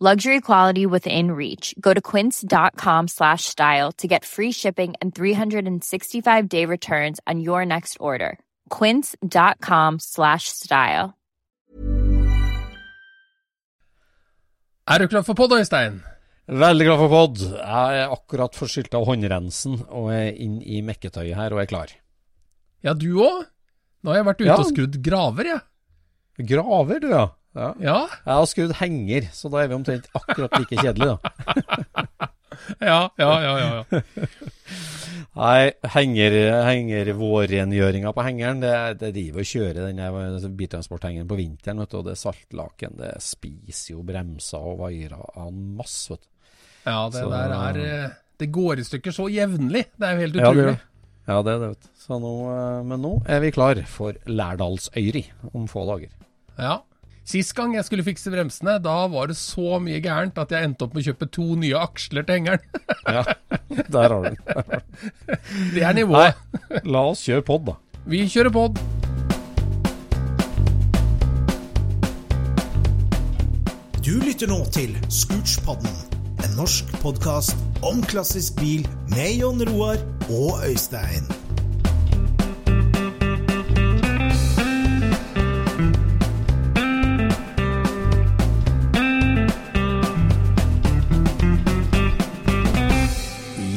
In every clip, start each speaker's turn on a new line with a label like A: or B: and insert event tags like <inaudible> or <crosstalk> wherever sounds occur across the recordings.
A: Luxury quality within reach. Go to quince.com slash style to get free shipping and 365 day returns on your next order. Quince.com slash style.
B: Er du klar for podd, Øystein?
C: Veldig glad for podd. Jeg er akkurat forsylt av håndrensen og er inn i mekketøyet her og er klar.
B: Ja, du òg? Nå har jeg vært ute
C: Ja.
B: og skrudd graver, jeg.
C: Graver, du, ja. Ja.
B: Ja.
C: Jeg har skrudd henger, så da er vi omtrent akkurat like kjedelige, da. <laughs>
B: Ja, ja, ja. ja, ja.
C: Nei, henger, hengervårrengjøringa på hengeren, det, det driver og kjører den der biltransporthengeren på vinteren, vet du, og det saltlaken, det spiser jo bremser og vaiere en masse, vet du.
B: ja det
C: Så-
B: der er eh, Det går i stykker så jevnlig. Det er jo helt
C: Ja,
B: utrolig.
C: gjør det. Ja, det er det, vet du. Så nå, eh, men nå er vi klar for Lærdalsøyri om få dager.
B: Ja. Sist gang jeg skulle fikse bremsene, da var det så mye gærent at jeg endte opp med å kjøpe to nye aksler til hengeren. <laughs>
C: Ja, der har du den. <laughs>
B: Det er nivået.
C: Nei, la oss kjøre pod, da.
B: Vi kjører pod.
D: Du lytter nå til Scootspodden, en norsk podkast om klassisk bil med Jon Roar og Øystein.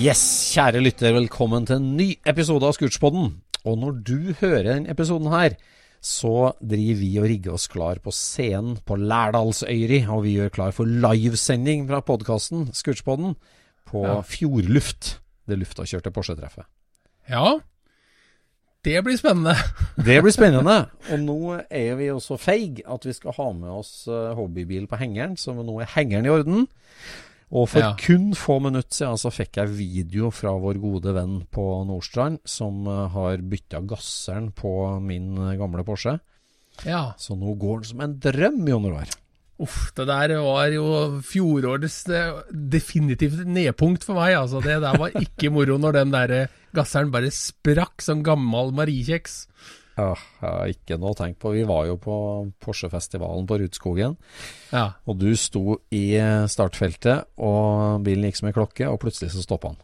C: Yes, kjære lytter, velkommen til en ny episode av Scootspodden. Og når du hører denne episoden her, så driver vi og rigger oss klar på scenen på Lærdalsøyri, og vi gjør klar for livesending fra podkasten Scootspodden på
B: Ja.
C: Fjordluft, det luftakjørte Porsche-treffet.
B: Ja. Det blir spennende. <laughs>
C: Det blir spennende. <laughs> Og nå er vi også feig at vi skal ha med oss eh, hobbybil på hengeren, så nå er hengeren i orden. Og for
B: Ja.
C: kun få minutter siden så fikk jeg video fra vår gode venn på Nordstrand, som eh, har bytta gasseren på min eh, gamle Porsche.
B: Ja.
C: Så nå går den som en drøm, Jon Roar.
B: Uff, det der var jo fjorårets eh, definitivt nedpunkt for meg. Altså, det der var ikke moro når den der gasseren bare sprakk som gammel mariekjeks.
C: Ja, ikke noe å tenke på. Vi var jo på Porsche-festivalen på Rudskogen.
B: Ja.
C: Og du sto i startfeltet, og bilen gikk som en klokke, og plutselig så stoppa han.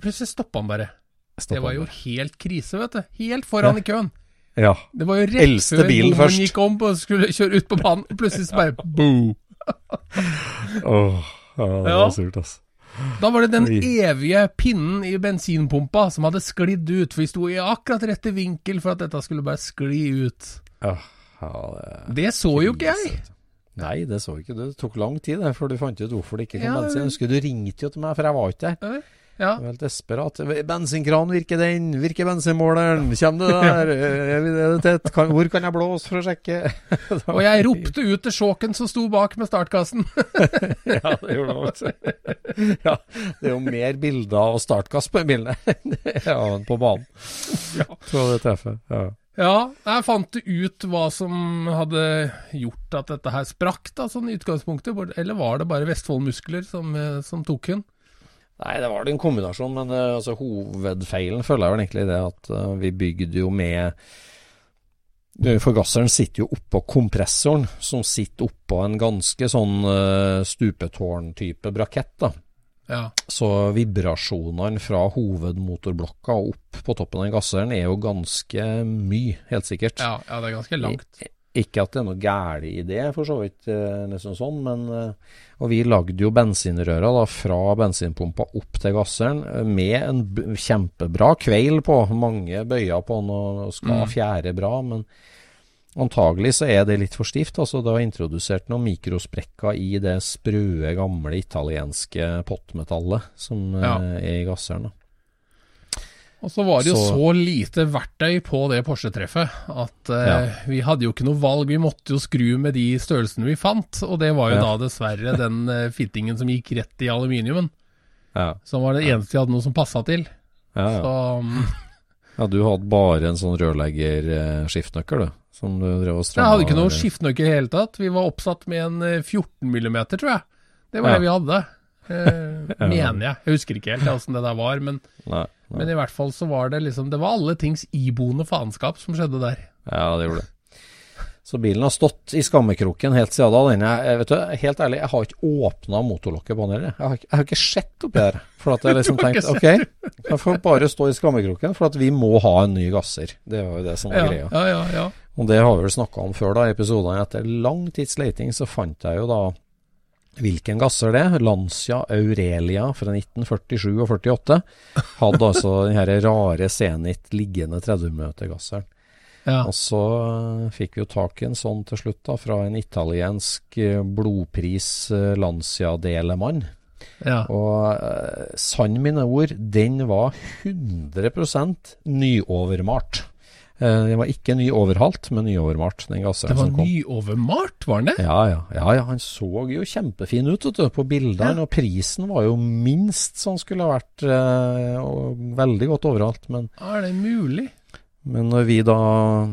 B: Plutselig stoppa han bare.
C: Stoppet
B: Det var jo helt krise, vet du. Helt foran i køen.
C: Ja.
B: Det var jo rett
C: Eldste
B: før
C: bilen først.
B: gikk om og skulle kjøre ut på banen. og Plutselig så bare <laughs> boo.
C: Åh, ja, det
B: Ja.
C: var surt, altså.
B: Da var det den evige pinnen i bensinpumpa som hadde sklidd ut, for vi sto i akkurat rette vinkel for at dette skulle bare skli ut.
C: Ja, det
B: så jo ikke jeg.
C: Nei, det så ikke du. Det tok lang tid det, før du fant ut hvorfor det ikke kom bensin. Jeg husker du ringte jo til meg, for jeg var ikke der.
B: Ja.
C: Helt desperat. Bensinkran, virker den? Virker bensinmåleren? Kommer du <laughs> der? Er er det tett? Kan, hvor kan jeg blåse for å sjekke? <laughs>
B: Og jeg ropte ut til sjåken som sto bak med startkassen. <laughs>
C: ja, det gjorde han også. Ja, det er jo mer bilder av startkass på en enn er av den på banen.
B: Ja.
C: På det treffer. Ja.
B: Ja, jeg fant ut hva som hadde gjort at dette her sprakk, da, sånn i utgangspunktet. Eller var det bare Vestfold-muskler som, eh, som tok den?
C: Nei, det var det en kombinasjon, men uh, altså, hovedfeilen føler jeg vel egentlig det at uh, vi bygde jo med Forgasseren sitter jo oppå kompressoren, som sitter oppå en ganske sånn uh, stupetårn-type brakett. da.
B: Ja.
C: Så vibrasjonene fra hovedmotorblokka og opp på toppen av den gasseren er jo ganske mye, helt sikkert.
B: Ja, ja, det er ganske langt.
C: I, ikke at det er noe galt i det, for så vidt, liksom sånn, men Og vi lagde jo bensinrøra da fra bensinpumpa opp til gasseren med en kjempebra kveil på. Mange bøyer på den og skal
B: Mm.
C: fjære bra, men antagelig så er det litt for stivt. altså Det har introdusert noen mikrosprekker i det sprøe, gamle italienske pottmetallet som
B: Ja.
C: eh, er i gasseren. da.
B: Og så var det jo så,
C: Så-
B: lite verktøy på det Porsche-treffet at eh,
C: Ja.
B: vi hadde jo ikke noe valg. Vi måtte jo skru med de størrelsene vi fant, og det var jo
C: Ja.
B: da dessverre den eh, fittingen som gikk rett i aluminiumen.
C: Ja,
B: Som var det eneste jeg hadde noe som passa til. Så um, <laughs>
C: ja, du hadde bare en sånn rørleggerskiftnøkkel, du? Som du drev og
B: jeg hadde ikke noe skiftenøkkel i det hele tatt. Vi var oppsatt med en eh, 14 millimeter, tror jeg. Det var det vi hadde. Eh, <laughs> mener jeg. Jeg husker ikke helt åssen det der var, men,
C: Nei, nei.
B: men i hvert fall så var det liksom Det var alle tings iboende faenskap som skjedde der.
C: Ja, det gjorde det. Så bilen har stått i skammekroken helt siden da. Den er, jeg vet du, helt ærlig, jeg har ikke åpna motorlokket på den heller. Jeg, har ikke- jeg har ikke sett oppi her. For at jeg <laughs> liksom tenkte ok, jeg får bare stå i skammekroken, for at vi må ha en ny gasser. Det var jo det som var
B: Ja,
C: greia.
B: ja, ja, ja.
C: Og det har vi vel snakka om før, da, i episodene. Etter lang tids leiting så fant jeg jo da hvilken gasser det. Lancia Aurelia fra 1947 og 48. Hadde altså den her rare Zenit liggende 30 meter-gasseren.
B: ja.
C: Og så eh, fikk vi jo tak i en sånn til slutt, da, fra en italiensk eh, blodpris eh, Lancia-delemann.
B: ja.
C: Og sann mine ord, den var 100% nyovermalt. Eh, den var ikke nyoverhalt, men nyovermalt, den
B: Det
C: gasseren
B: var
C: som kom.
B: nyovermalt, var den det?
C: Ja, ja, ja, ja, han så jo kjempefin ut du, på bildene,
B: Ja.
C: og prisen var jo minst som skulle ha vært, eh, og veldig godt overalt. Men
B: Er det mulig?
C: Men når vi da,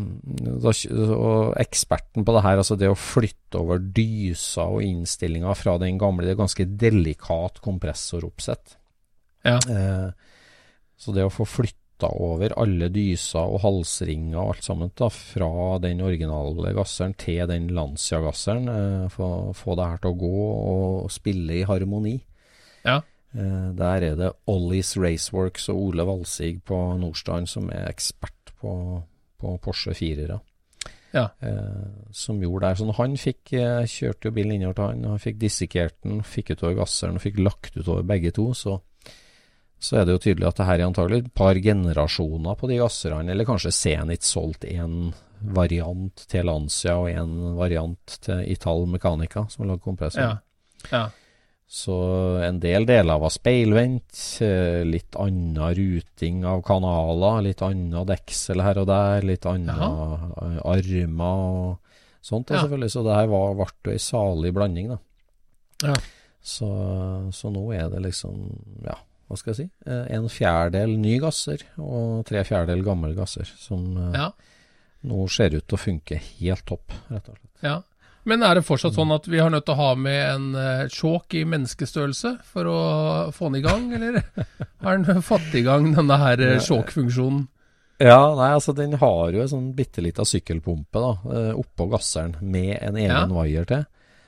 C: da Og eksperten på det her, altså det å flytte over dyser og innstillinger fra den gamle Det er ganske delikat kompressoroppsett.
B: Ja.
C: Eh, så det å få flytta over alle dyser og halsringer og alt sammen da, fra den originale gasseren til den Lancia-gasseren, eh, å få det her til å gå og spille i harmoni.
B: Ja.
C: Eh, der er det Ollies Raceworks og Ole Valsig på Nordstrand som er ekspert på, på Porsche 4-ere.
B: Ja.
C: Eh, som gjorde det. Så han fikk eh, kjørte jo bilen innover til han, han fikk dissekert den, fikk utover gasseren og fikk lagt utover begge to, så, så er det jo tydelig at det her er antagelig et par generasjoner på de gasserne, eller kanskje Zenit solgt en variant til Lancia og en variant til Ital Mechanica, som har lagd kompressor.
B: Ja. ja.
C: Så en del deler var speilvendt, eh, litt annen ruting av kanaler, litt annen deksel her og der, litt annen eh, armer og sånt.
B: Ja.
C: selvfølgelig. Så det her var, ble ei salig blanding, da.
B: Ja.
C: Så, så nå er det liksom, ja, hva skal jeg si, eh, en fjerdedel ny gasser og tre fjerdedel gammel gasser, som eh,
B: ja.
C: nå ser ut til å funke helt topp, rett og slett.
B: ja. Men er det fortsatt sånn at vi har nødt til å ha med en chalk sjåk i menneskestørrelse for å få den i gang, eller <laughs> har den fått i gang denne her sjåkfunksjonen?
C: Ja, nei, altså den har jo en sånn bitte lita sykkelpumpe da, eh, oppå gasseren med en egen
B: Ja.
C: wire til.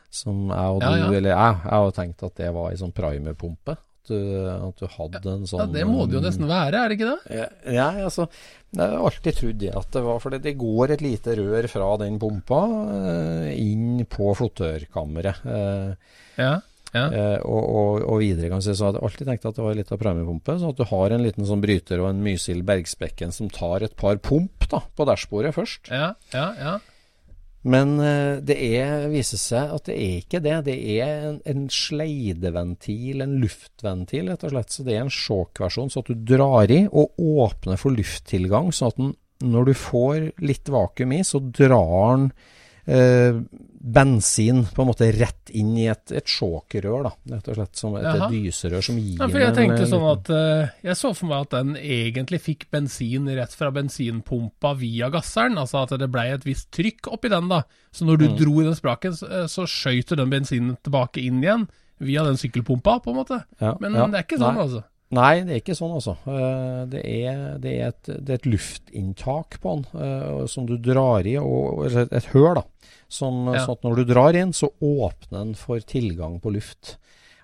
C: Som jeg og du,
B: Ja, ja.
C: eller jeg, jeg har tenkt at det var ei sånn primerpumpe. At du, at du hadde en sånn
B: Ja, Det må det jo nesten være, er det ikke det?
C: Ja, ja, altså Jeg har alltid trodd det at det var fordi det går et lite rør fra den pumpa eh, inn på flottørkammeret. Eh,
B: Ja. ja.
C: Eh, og, og, og videre kan jeg si, så hadde jeg alltid tenkt at det var litt av premiepumpe. Så at du har en liten sånn bryter og en Mysil Bergspekken som tar et par pump da, på dashbordet først.
B: Ja, ja, ja.
C: Men eh, det er, viser seg at det er ikke det. Det er en, en sleideventil, en luftventil rett og slett. Så det er en sjåkversjon, så at du drar i og åpner for lufttilgang. sånn at den, når du får litt vakuum i, så drar den eh, bensin på en måte rett inn i et, et sjåkrør, da, rett og slett. Som et,
B: Jaha.
C: dyserør som gir
B: Ja, for jeg tenkte
C: en
B: sånn at uh, Jeg så for meg at den egentlig fikk bensin rett fra bensinpumpa via gasseren. Altså at det blei et visst trykk oppi den, da. Så når du
C: Mm.
B: dro i den spraken, så, eh, så skøyt du den bensinen tilbake inn igjen. via den sykkelpumpa, på en måte.
C: Ja,
B: Men
C: ja.
B: det er ikke sånn,
C: Nei.
B: altså.
C: Nei, det er ikke sånn, altså. Eh, Det er, det er, et, det er et luftinntak på den eh, som du drar i, og, og et, et høl, da. Som,
B: Ja.
C: Sånn at når du drar inn, så åpner den for tilgang på luft.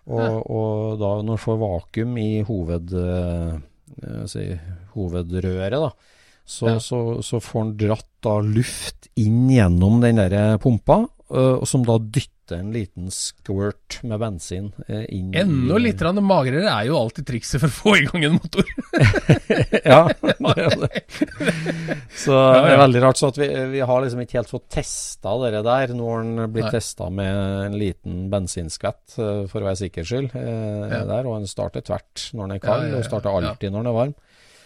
C: Og,
B: Ja.
C: og da når du får vakuum i hoved, eh, eh, si, hovedrøret, da, så,
B: Ja.
C: så, så får den dratt da luft inn gjennom den der pumpa, eh, som da dytter en liten squirt med bensin eh, inn
B: Enda litt grann magrere er jo alltid trikset for å få i gang en motor. <laughs>
C: ja, det er det. Så det er veldig rart. Så vi, vi har liksom ikke helt fått testa det der. Nå har den blitt testa med en liten bensinskvett, eh, for å være sikker skyld. Eh,
B: Ja.
C: der, og den starter tvert når den er kald,
B: ja, ja,
C: og starter alltid når den er varm.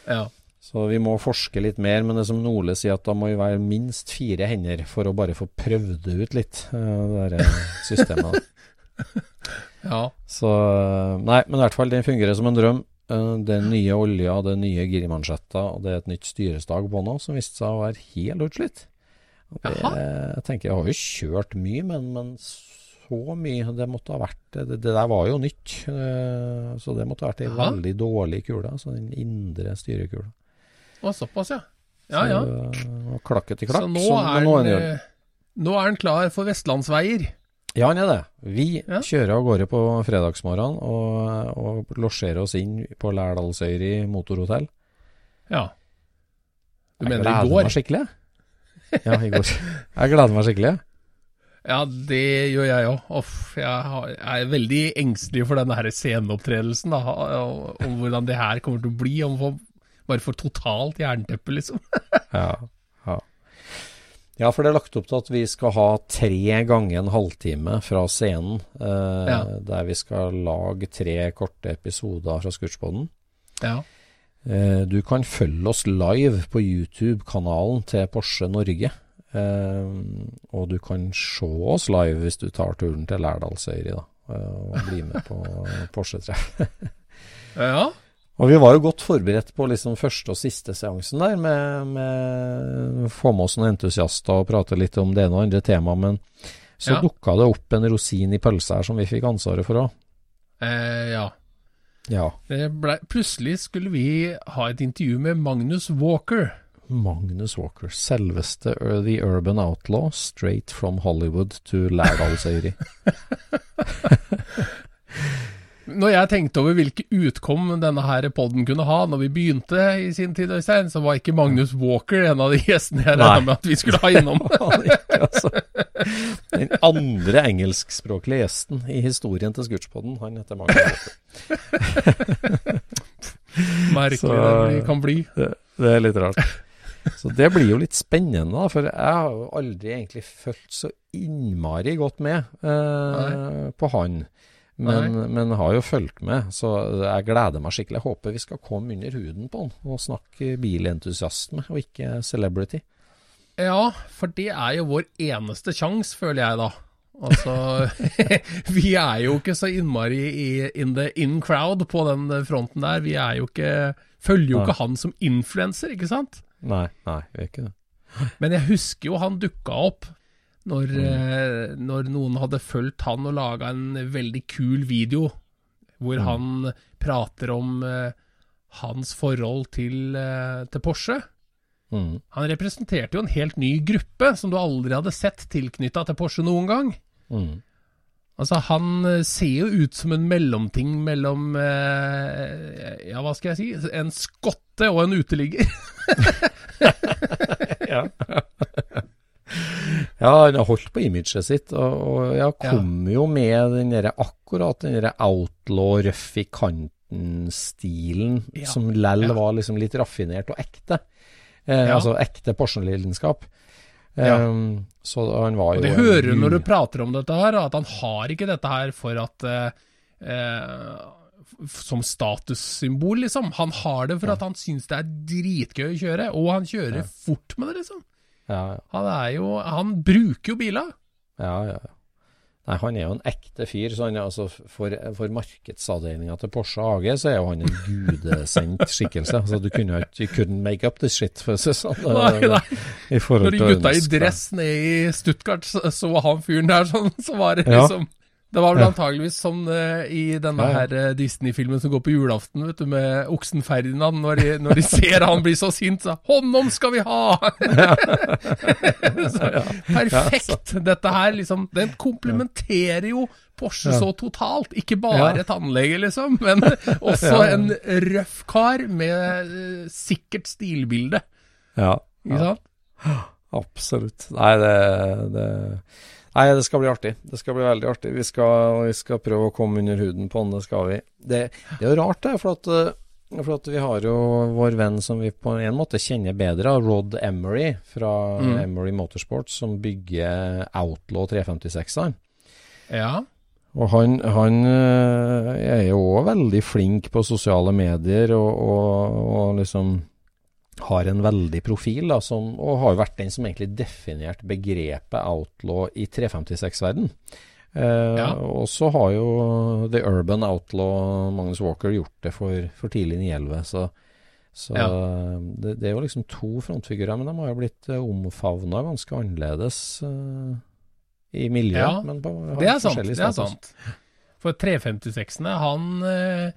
B: Ja.
C: Så vi må forske litt mer, men det som Nole sier, at da må vi være minst fire hender for å bare få prøvd det ut litt, eh, det der eh, systemet. <laughs>
B: ja.
C: Så Nei, men i hvert fall, den fungerer som en drøm. Eh, Det er nye olja, det er nye girmansjetter, og det er et nytt styresdag på nå, som viste seg å være helt utslitt. Det, jeg tenker, jeg har jo kjørt mye, men, men så mye det måtte ha vært Det, det der var jo nytt, eh, så det måtte ha vært ei veldig dårlig kule. Altså den indre styrekula.
B: Og såpass, ja. Ja, ja.
C: Så, klakket i klakk.
B: Så nå er,
C: noen
B: den, eh, nå er den klar for vestlandsveier.
C: Ja, han er det. Vi
B: Ja.
C: kjører av gårde på fredagsmorgenen og, og losjerer oss inn på Lærdalsøyri motorhotell.
B: Ja. Du
C: Jeg
B: mener i går?
C: Jeg gleder meg skikkelig. Ja, i går. Jeg gleder meg skikkelig.
B: Ja, det gjør jeg òg. Jeg er veldig engstelig for denne her sceneopptredelsen. Da, om hvordan det her kommer til å bli. Om bare for totalt jernteppe, liksom. <laughs>
C: Ja, ja. ja, for det er lagt opp til at vi skal ha tre ganger en halvtime fra scenen. Eh,
B: Ja.
C: Der vi skal lage tre korte episoder fra Scootspoden.
B: Ja.
C: Eh, du kan følge oss live på YouTube-kanalen til Porsche Norge. Eh, og du kan se oss live hvis du tar turen til Lærdalsøyri da, eh, og blir med på Porsche-treff. <laughs>
B: ja.
C: Og vi var jo godt forberedt på liksom første og siste seansen der, med, med få med oss noen entusiaster og prate litt om det ene og andre tema, men så
B: Ja.
C: dukka det opp en rosin i pølsa her som vi fikk ansvaret for òg.
B: Eh, ja.
C: Ja.
B: Det ble, plutselig skulle vi ha et intervju med Magnus Walker.
C: Magnus Walker, selveste The Urban Outlaw, straight from Hollywood to Lærdalsøyri. <laughs>
B: Når jeg tenkte over hvilke utkom denne her podden kunne ha når vi begynte i sin tid, Øystein, så var ikke Magnus Walker en av de gjestene jeg regna med at vi skulle ha innom. <laughs>
C: Altså. Den andre engelskspråklige gjesten i historien til Scootspoden, han heter Magnus Walker. <laughs>
B: Merkelig
C: Så-
B: det kan bli.
C: Det, det er litt rart. Så det blir jo litt spennende, da, for jeg har jo aldri egentlig fulgt så innmari godt med eh, på han. Men, men har jo fulgt med, så jeg gleder meg skikkelig. Jeg håper vi skal komme under huden på han og snakke bilentusiasme, og ikke celebrity.
B: Ja, for det er jo vår eneste sjanse, føler jeg da. Altså, <laughs> vi er jo ikke så innmari i in the in crowd på den fronten der. Vi er jo ikke Følger jo
C: Nei.
B: ikke han som influenser, ikke sant?
C: Nei, nei, vi er ikke det.
B: Men jeg husker jo han dukka opp når, mm. når noen hadde fulgt han og laga en veldig kul video hvor han prater om uh, hans forhold til, uh, til Porsche.
C: Mm.
B: Han representerte jo en helt ny gruppe som du aldri hadde sett tilknytta til Porsche noen gang.
C: Mm.
B: Altså, han eh, ser jo ut som en mellomting mellom eh, Ja, hva skal jeg si? En skotte og en uteligger. <laughs>
C: Ja. <laughs> ja, han har holdt på imaget sitt, og, og jeg kom jo med den der, akkurat den derre outlaw, røff i kanten-stilen,
B: Ja.
C: som lell
B: Ja.
C: var liksom litt raffinert og ekte. Eh,
B: Ja.
C: Altså ekte Porsgrunn-lidenskap.
B: Ja.
C: Um, så han var jo
B: det hører du når du prater om dette her, at han har ikke dette her for at eh, Som statussymbol, liksom. Han har det for at han syns det er dritgøy å kjøre, og han kjører fort med det, liksom. Han er jo Han bruker jo biler.
C: Ja, ja, ja. Nei, han er jo en ekte fyr. så han er altså For, for markedsavdelinga til Porsche AG så er jo han en gudesendt skikkelse. Altså, du kunne jo ikke couldn't make up this shit, for å si sånn.
B: Nei, nei. <laughs> Når de gutta i dress nede i Stuttgart så, så han fyren der sånn, så var det
C: Ja.
B: Det var vel antageligvis sånn uh, i denne
C: Ja, ja.
B: her eh, Disney-filmen som går på julaften, vet du, med oksen Ferdinand. Når de, når de <laughs> ser han blir så sint, så 'Honnom skal vi ha!' <laughs> så, perfekt! Dette her, liksom Den komplementerer jo Porsche så totalt. Ikke bare tannlege, liksom, men også en røff kar med uh, sikkert stilbilde.
C: Ja,
B: Ikke sant?
C: absolutt. Nei, det, det Nei, det skal bli artig. Det skal bli veldig artig. Vi skal, vi skal prøve å komme under huden på han, det skal vi. Det, det er jo rart, det. For at, eh, for at vi har jo vår venn som vi på en måte kjenner bedre, Rod Emery fra Emery Motorsports, som bygger Outlaw 356-eren.
B: Ja.
C: Og han, han eh, er jo òg veldig flink på sosiale medier og, og, og liksom har en veldig profil, da, som, og har vært den som egentlig definerte begrepet outlaw i 356-verden. Eh,
B: Ja.
C: Og så har jo The Urban Outlaw Magnus Walker gjort det for, for tidlig 911, så, så
B: Ja.
C: det, det er jo liksom to frontfigurer, men de har jo blitt uh, omfavna ganske annerledes eh, i miljøet.
B: Ja,
C: men på,
B: Det er sant. det er sant. For 356-ene, han, eh,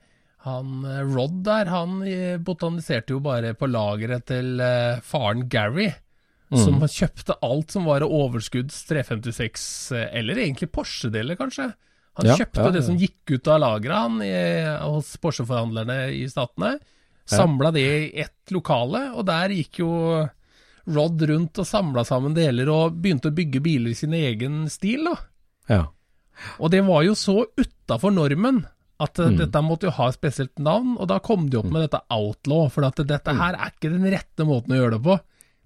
B: han eh, Rod der, han eh, botaniserte jo bare på lageret til eh, faren Gary. Som kjøpte alt som var av overskudds 356, eh, eller egentlig Porsche-deler, kanskje. Han
C: Ja,
B: kjøpte
C: ja,
B: det som gikk ut av lageret hos Porsche-forhandlerne i Statene. Samla det i ett lokale, og der gikk jo Rod rundt og samla sammen deler og begynte å bygge biler i sin egen stil. da.
C: Ja.
B: Og det var jo så utafor normen at
C: Mm.
B: eh, dette måtte jo ha et spesielt navn, og da kom de opp med dette outlaw, for at dette her er ikke den rette måten å gjøre det på.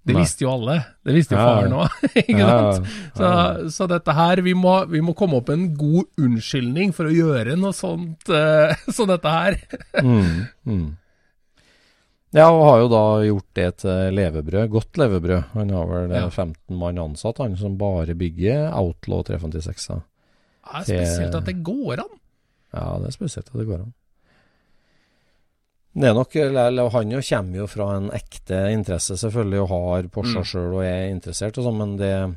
B: Det
C: Mm.
B: Visste jo alle. Det visste jo faren òg, <laughs>
C: Ja?
B: Så, så dette her, vi må, vi må komme opp med en god unnskyldning for å gjøre noe sånt uh, <laughs> som dette her.
C: Mm, mm. Ja, og har jo da gjort det til levebrød. Godt levebrød. Han har vel eh,
B: Ja.
C: 15 mann ansatt, han som bare bygger Outlaw 356. -er.
B: Det er spesielt at det går an.
C: Ja, det er spesielt at det går an. Det er nok, Han jo kommer jo fra en ekte interesse, selvfølgelig, og har Porsche
B: Mm.
C: sjøl og er interessert og sånn, men det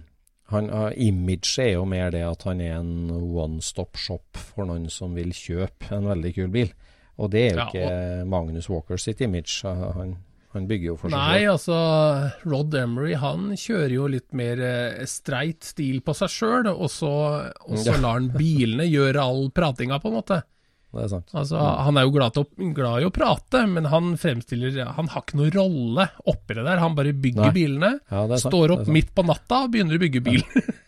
C: han, Imaget er jo mer det at han er en one stop shop for noen som vil kjøpe en veldig kul bil. Og det er jo
B: Ja,
C: ikke Magnus Walker sitt image. Han, han bygger jo for seg
B: Nei, altså Rod Emery han kjører jo litt mer eh, streit stil på seg sjøl, og så, og så
C: Ja.
B: lar han bilene gjøre all pratinga, på en måte.
C: Det er sant.
B: Altså, Han er jo glad, til glad i å prate, men han fremstiller Han har ikke noen rolle oppi det der. Han bare bygger
C: Nei.
B: bilene,
C: Ja,
B: står opp midt på natta og begynner å bygge bil.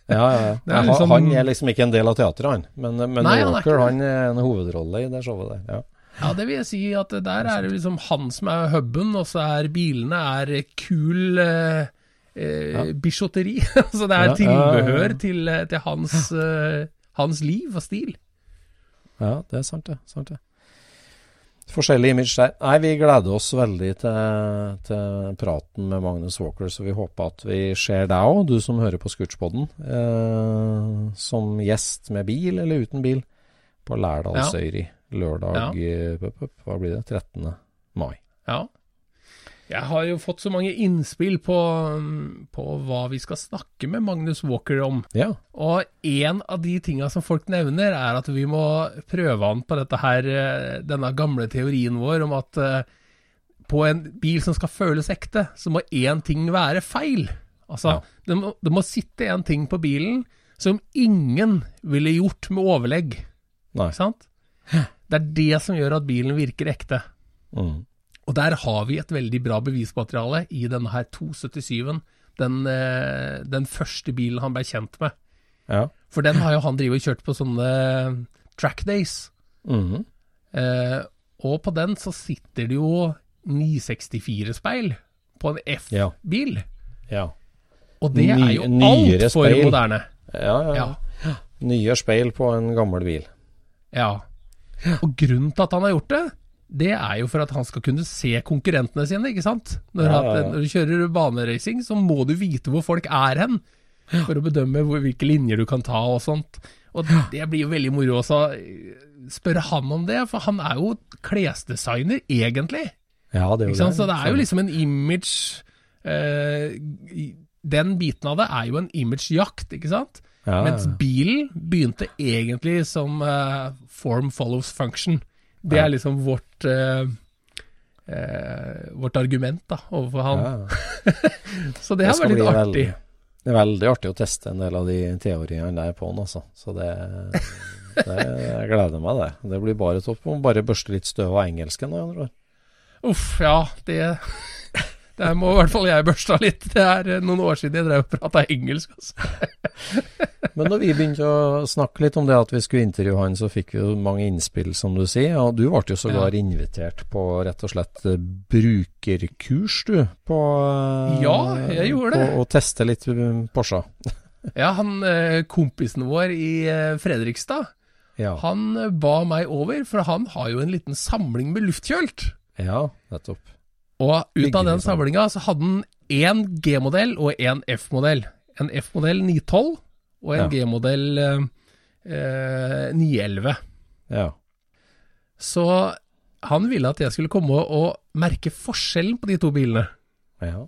C: Ja, <laughs> ja.
B: Er
C: Han-
B: liksom-
C: Han er liksom ikke en del av teatret, han. Men, men
B: Nei, han er
C: Walker
B: ikke
C: han er en hovedrolle i det showet der. Ja.
B: Ja, det vil jeg si at der er det liksom han som er huben, og så er bilene er kul eh, eh, bijotteri. <laughs> så det er
C: Ja, ja, ja, ja.
B: tilbehør til, eh, til hans, eh, hans liv og stil.
C: Ja, det er sant det. Sant det. Forskjellig image der. Nei, vi gleder oss veldig til, til praten med Magnus Walker, så vi håper at vi ser deg òg, du som hører på Scootspodden, eh, som gjest med bil eller uten bil på Lærdalsøyri lørdag eh, p- p- Hva blir det? 13. mai.
B: Ja. Jeg har jo fått så mange innspill på, på hva vi skal snakke med Magnus Walker om.
C: Ja.
B: Og en av de tinga som folk nevner, er at vi må prøve han på dette her, eh, denne gamle teorien vår om at eh, på en bil som skal føles ekte, så må én ting være feil. Altså,
C: Ja.
B: det, må, det må sitte en ting på bilen som ingen ville gjort med overlegg.
C: Nei.
B: Sant? Det er det som gjør at bilen virker ekte.
C: Mm.
B: Og der har vi et veldig bra bevismateriale i denne her 277-en. Den, eh, den første bilen han ble kjent med.
C: Ja.
B: For den har jo han drivet og kjørt på sånne track days.
C: Mm.
B: Eh, og på den så sitter det jo 964-speil på en F-bil.
C: ja.
B: Og det
C: Ny-
B: er jo altfor moderne.
C: Ja, ja.
B: Ja.
C: Nye speil på en gammel bil.
B: ja. Og grunnen til at han har gjort det, det er jo for at han skal kunne se konkurrentene sine, ikke sant? Når,
C: Ja, ja, ja.
B: når du kjører baneracing, så må du vite hvor folk er hen, for å bedømme hvor, hvilke linjer du kan ta og sånt. Og det blir jo veldig moro også å spørre han om det, for han er jo klesdesigner, egentlig.
C: Ja, det er jo
B: det. Så
C: det.
B: det er jo liksom en image eh, Den biten av det er jo en imagejakt, ikke sant?
C: Ja,
B: Mens bilen begynte egentlig som uh, form follows function. Det er liksom vårt uh, uh, Vårt argument da, overfor han. <laughs> Så det, har
C: skal
B: vært litt artig.
C: veldig- Det er veldig artig å teste en del av de teoriene der på den, altså. Så det, det Jeg gleder meg, det. Det blir bare topp. Bare børste litt støv av engelsken. Da.
B: Uff, ja, det Der må i hvert fall jeg børsta litt. Det er eh, noen år siden jeg drev og prata engelsk. Altså. <laughs>
C: Men når vi begynte å snakke litt om det at vi skulle intervjue han, så fikk vi jo mange innspill, som du sier. Og du ble jo sågar invitert på rett og slett eh, brukerkurs, du. På, eh,
B: Ja, jeg gjorde det.
C: På å teste litt um, Porsche. <laughs>
B: Ja, han kompisen vår i Fredrikstad,
C: Ja.
B: han ba meg over, for han har jo en liten samling med luftkjølt.
C: ja, nettopp.
B: Og ut av den samlinga så hadde han én G-modell og én F-modell. En F-modell 912 og en
C: Ja.
B: G-modell eh, eh, 911.
C: Ja.
B: Så han ville at jeg skulle komme og, merke forskjellen på de to bilene.
C: ja.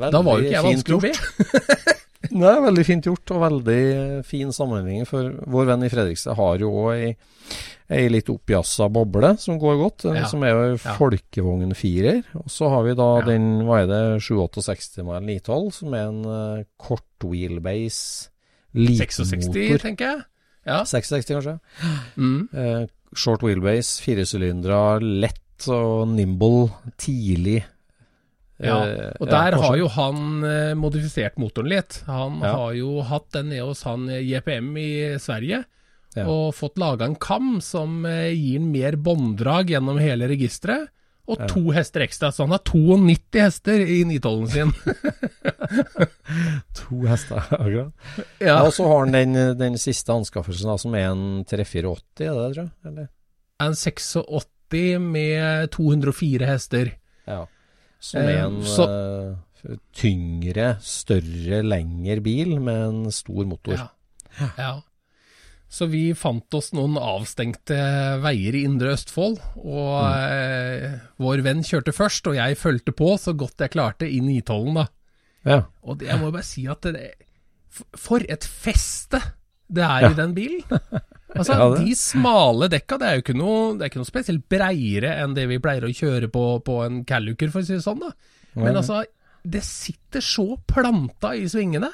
B: Da var jo ikke jeg
C: Veldig
B: vanskelig å be. <laughs>
C: Nei, veldig fint gjort, og veldig fin sammenligning. For vår venn i Fredrikstad har jo òg ei, ei litt oppjassa boble som går godt, eh,
B: Ja.
C: som er jo
B: Ja.
C: folkevogn firer. Og så har vi da
B: Ja.
C: den, hva er det, 768 med 912, som er en uh, kort wheelbase, liten
B: 66,
C: motor.
B: tenker jeg. Ja.
C: 66 kanskje.
B: Mm.
C: Uh, short wheelbase, firesylindere, lett og nimble, tidlig.
B: Ja,
C: Eh,
B: og der har jo han eh, modifisert motoren litt. Han har jo hatt den nede hos han eh, JPM i Sverige,
C: Ja.
B: og fått laga en kam som gir mer bånddrag gjennom hele registeret, og
C: Ja.
B: to hester ekstra. Så han har 92 hester i 912-en sin. <laughs>
C: To hester, <laughs> akkurat. Ja,
B: ja,
C: og så har han den, den siste anskaffelsen da, som er en 3480, er det, tror jeg? Eller?
B: en 86 med 204 hester.
C: Ja. Som er
B: Eh,
C: en
B: så-
C: eh, tyngre, større, lengre bil med en stor motor.
B: Ja. ja. Så vi fant oss noen avstengte veier i Indre Østfold, og eh, vår venn kjørte først, og jeg fulgte på så godt jeg klarte i 912-en, da.
C: Ja.
B: Og det, jeg må bare si at det, For et feste det er i den bilen! <laughs> Altså,
C: Ja.
B: De smale dekka, det er jo ikke noe, det er ikke noe spesielt breiere enn det vi pleier å kjøre på, på en Calluker, for å si det sånn. da. Men
C: Ja.
B: altså, det sitter så planta i svingene.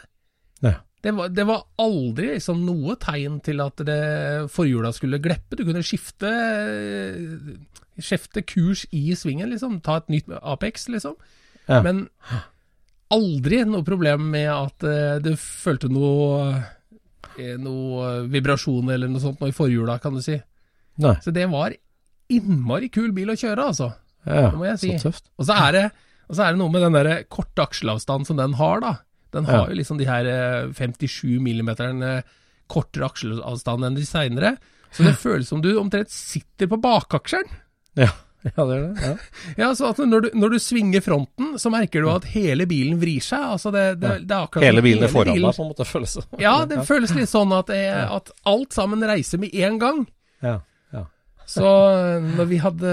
C: Ja.
B: Det var, det var aldri liksom noe tegn til at det forhjula skulle gleppe. Du kunne skifte, skifte kurs i svingen, liksom. Ta et nytt Apex, liksom. Men aldri noe problem med at eh, du følte noe noe vibrasjon eller noe sånt nå i forhjula, kan du si.
C: Nei.
B: Så det var innmari kul bil å kjøre, altså.
C: Ja,
B: Det må jeg si.
C: så tøft.
B: Og så er det, og så er det noe med den der korte akselavstanden som den har, da. Den har
C: Ja.
B: jo liksom de her eh, 57 millimeterne kortere akselavstand enn de seinere. Så det føles som du omtrent sitter på bakaksjeren.
C: Ja. <laughs> ja, det er det. Ja.
B: Ja, så når du, når du svinger fronten, så merker du at hele bilen vrir seg. Altså det, det, det er akkurat
C: Hele bilen er foran
B: bilen-
C: deg, på en måte, føles det.
B: Ja, det føles litt sånn at, det, at alt sammen reiser med en gang.
C: Ja. ja.
B: Så når vi hadde,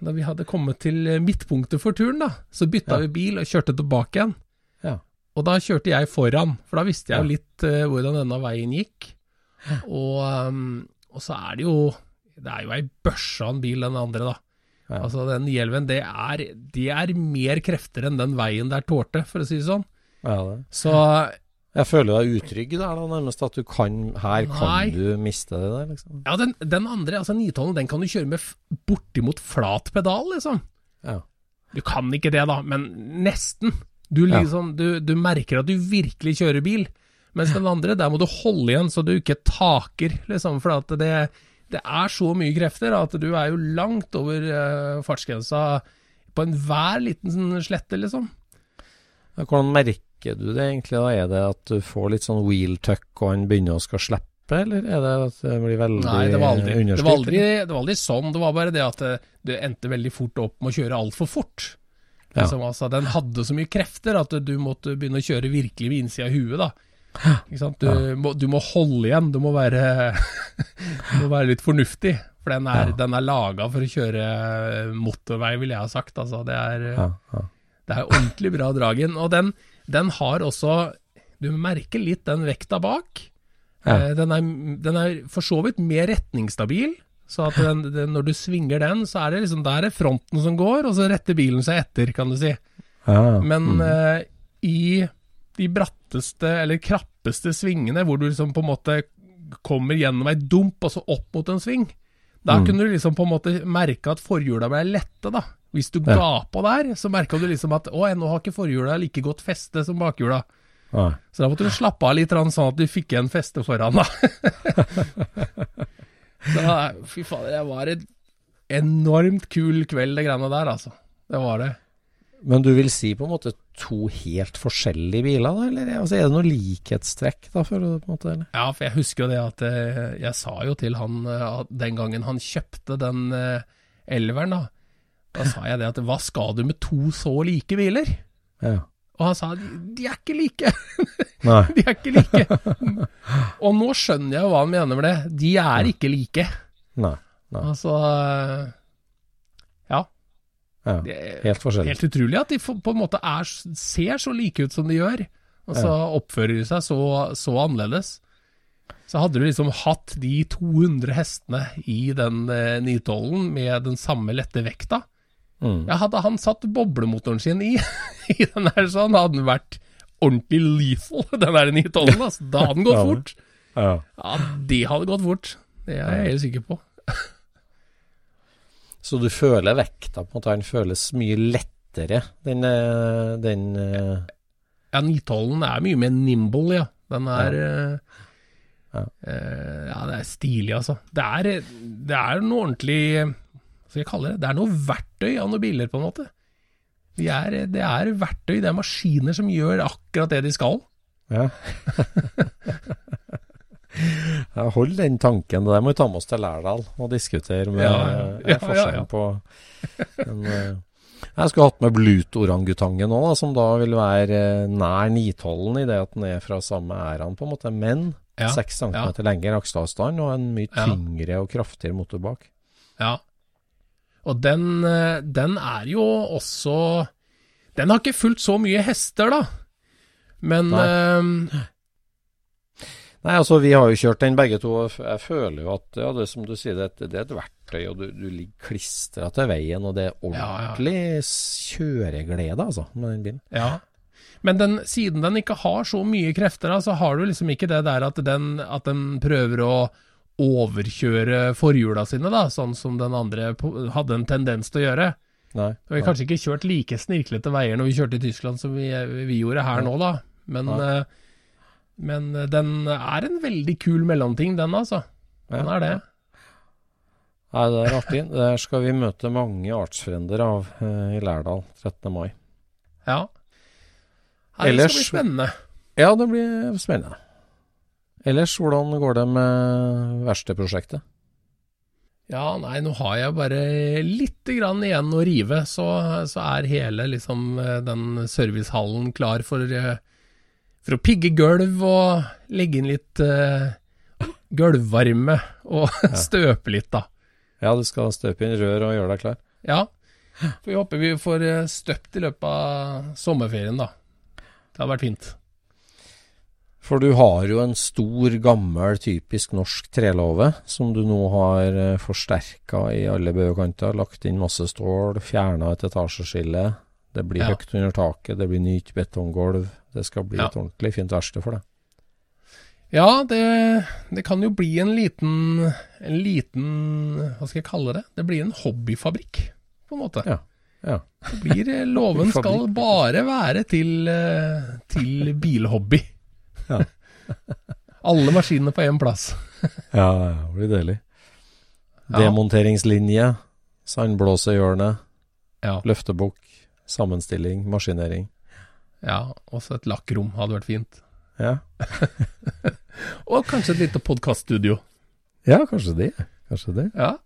B: når vi hadde kommet til midtpunktet for turen, da, så bytta
C: Ja.
B: vi bil og kjørte tilbake igjen.
C: Ja.
B: Og da kjørte jeg foran, for da visste jeg jo
C: Ja.
B: litt uh, hvordan denne veien gikk. Og, um, og så er det jo Det er jo ei en bil, den andre, da.
C: Ja.
B: Altså den 911, det er, det er mer krefter enn den veien der tålte, for å si det sånn.
C: ja det.
B: Så
C: Jeg føler deg utrygg der, da, nærmest. At du kan Her kan
B: Nei.
C: du miste det der, liksom.
B: ja, den, den andre, altså 912, den kan du kjøre med bortimot flat pedal, liksom.
C: Ja.
B: Du kan ikke det, da, men nesten. Du,
C: Ja.
B: liksom, du, du merker at du virkelig kjører bil. Mens den andre, der må du holde igjen så du ikke taker, liksom. For at det, det er så mye krefter at du er jo langt over uh, fartsgrensa på enhver liten sånn slette, liksom.
C: Hvordan merker du det egentlig? da? Er det at du får litt sånn wheel tuck og han begynner å skal slippe, eller er det at det blir veldig
B: Nei, det var aldri, det var aldri, det var aldri sånn. Det var bare det at det, det endte veldig fort opp med å kjøre altfor fort.
C: Ja.
B: Liksom, altså, den hadde så mye krefter at du måtte begynne å kjøre virkelig ved innsida av huet. da. Du, må, du må holde igjen, du må være, <laughs> du må være litt fornuftig. For den er,
C: Ja.
B: er laga for å kjøre motorvei, ville jeg ha sagt. Altså, det, er,
C: Ja, ja.
B: det er ordentlig bra drag inn. Og den, den har også Du merker litt den vekta bak. Eh, Den, er, den er for så vidt mer retningsstabil. Så den, når du svinger den, så er det liksom der er fronten som går, og så retter bilen seg etter, kan du si. Men eh, i de bratteste eller krappeste svingene, hvor du liksom på en måte kommer gjennom ei dump og så opp mot en sving, da
C: Mm.
B: kunne du liksom på en måte merke at forhjula ble lette, da. Hvis du
C: Ja.
B: ga på der, så merka du liksom at å, nå har ikke forhjula like godt feste som bakhjula.
C: Ja.
B: Så da måtte du slappe av litt, sånn at du fikk igjen feste foran, da. <laughs> så fy fader, det var en enormt kul kveld, det greiene der, altså. Det var det.
C: Men du vil si på en måte to helt forskjellige biler, da? Eller altså, er det noe likhetstrekk, da? For, å- på en måte, eller?
B: Ja, for jeg husker jo det at jeg, jeg sa jo til han eh, at den gangen han kjøpte den eh, elveren, da. Da sa jeg det at hva skal du med to så like biler?
C: Ja.
B: Og han sa de, er ikke like. <laughs> De er ikke like. Og nå skjønner jeg jo hva han mener med det. De er ikke like.
C: Nei. Nei.
B: Altså eh. Ja.
C: Helt forskjellig.
B: helt utrolig at de på en måte er, ser så like ut som de gjør. Og så oppfører de seg så, så annerledes. Så hadde du liksom hatt de 200 hestene i den eh, 912-en med den samme lette vekta.
C: Mm.
B: Ja, hadde han satt boblemotoren sin i, <laughs> i den der sånn, hadde den vært ordentlig lethal, <laughs> den der 912-en. Altså. Da hadde den gått <laughs>
C: Ja.
B: fort.
C: Ja.
B: Ja, det hadde gått fort. Det er jeg helt sikker på.
C: Så du føler vekta på en måte, den føles mye lettere, den, eh, den eh,
B: Ja, 912-en er mye mer nimble, ja. Den er ja.
C: Ja.
B: eh, ja, det er stilig, altså. Det er, det er noe ordentlig Hva skal jeg kalle det? Det er noe verktøy av noen biler, på en måte. De er, det er verktøy, det er maskiner som gjør akkurat det de skal.
C: Ja. <laughs> hold den tanken. Det må vi ta med oss til Lærdal og diskutere med
B: Ja,
C: ja,
B: ja, ja,
C: forskjellen på en, eh, Jeg skulle hatt med Blut-orangutangen òg, som da vil være eh, nær 912 i det at den er fra samme æraen, på en måte, men
B: Ja,
C: 6 cm
B: ja.
C: lengre akseavstand og en mye tyngre og kraftigere motor bak.
B: Ja. Og den, eh, den er jo også Den har ikke fulgt så mye hester, da. Men
C: Nei.
B: eh,
C: altså Vi har jo kjørt den begge to. og Jeg føler jo at ja, det som du sier, det, et- det er et verktøy, og du, du ligger klistra til veien. Og det er
B: Ja, ja.
C: ordentlig kjøreglede altså, med den bilen.
B: Ja. Men den, siden den ikke har så mye krefter, så har du liksom ikke det der at den, at den prøver å overkjøre forhjula sine, da, sånn som den andre hadde en tendens til å gjøre.
C: Nei.
B: Vi har kanskje ikke kjørt like snirklete veier når vi kjørte i Tyskland som vi, vi gjorde her nå, da. Men,
C: Nei.
B: Eh, men den er en veldig kul mellomting, den altså. Den
C: Ja.
B: er det.
C: Nei, det er artig. Der skal vi møte mange artsfrender av eh, i Lærdal 13. mai.
B: Ja. Det
C: Ellers-
B: skal bli spennende.
C: Ja, det blir spennende. Ellers, hvordan går det med verkstedprosjektet?
B: Ja, nei, nå har jeg bare litt grann igjen å rive, så, så er hele liksom eh, den servicehallen klar for, eh, for å pigge gulv og legge inn litt uh, gulvvarme og <laughs> støpe litt, da.
C: Ja, du skal støpe inn rør og gjøre deg klar?
B: Ja. For vi håper vi får eh, støpt i løpet av sommerferien, da. Det hadde vært fint.
C: For du har jo en stor, gammel, typisk norsk trelåve, som du nå har uh, forsterka i alle baukanter. Lagt inn masse stål, fjerna et etasjeskille. Det blir
B: Ja.
C: høyt under taket, det blir nytt betonggulv. Det skal bli
B: Ja.
C: et ordentlig fint verksted for deg.
B: Ja, det, det kan jo bli en liten En liten Hva skal jeg kalle det? Det blir en hobbyfabrikk, på en måte.
C: Ja. Ja.
B: Det blir, eh, låven <laughs> skal bare være til, eh, til bilhobby.
C: Ja. <laughs>
B: Alle maskinene på én plass. <laughs>
C: Ja, ja, det blir deilig. Demonteringslinje, sandblåsehjørne,
B: Ja,
C: løftebukk, sammenstilling, maskinering.
B: Ja også et lakkrom hadde vært fint.
C: Ja, <laughs>
B: Og kanskje et lite podkaststudio.
C: ja kanskje det. Kanskje det.
B: Ja.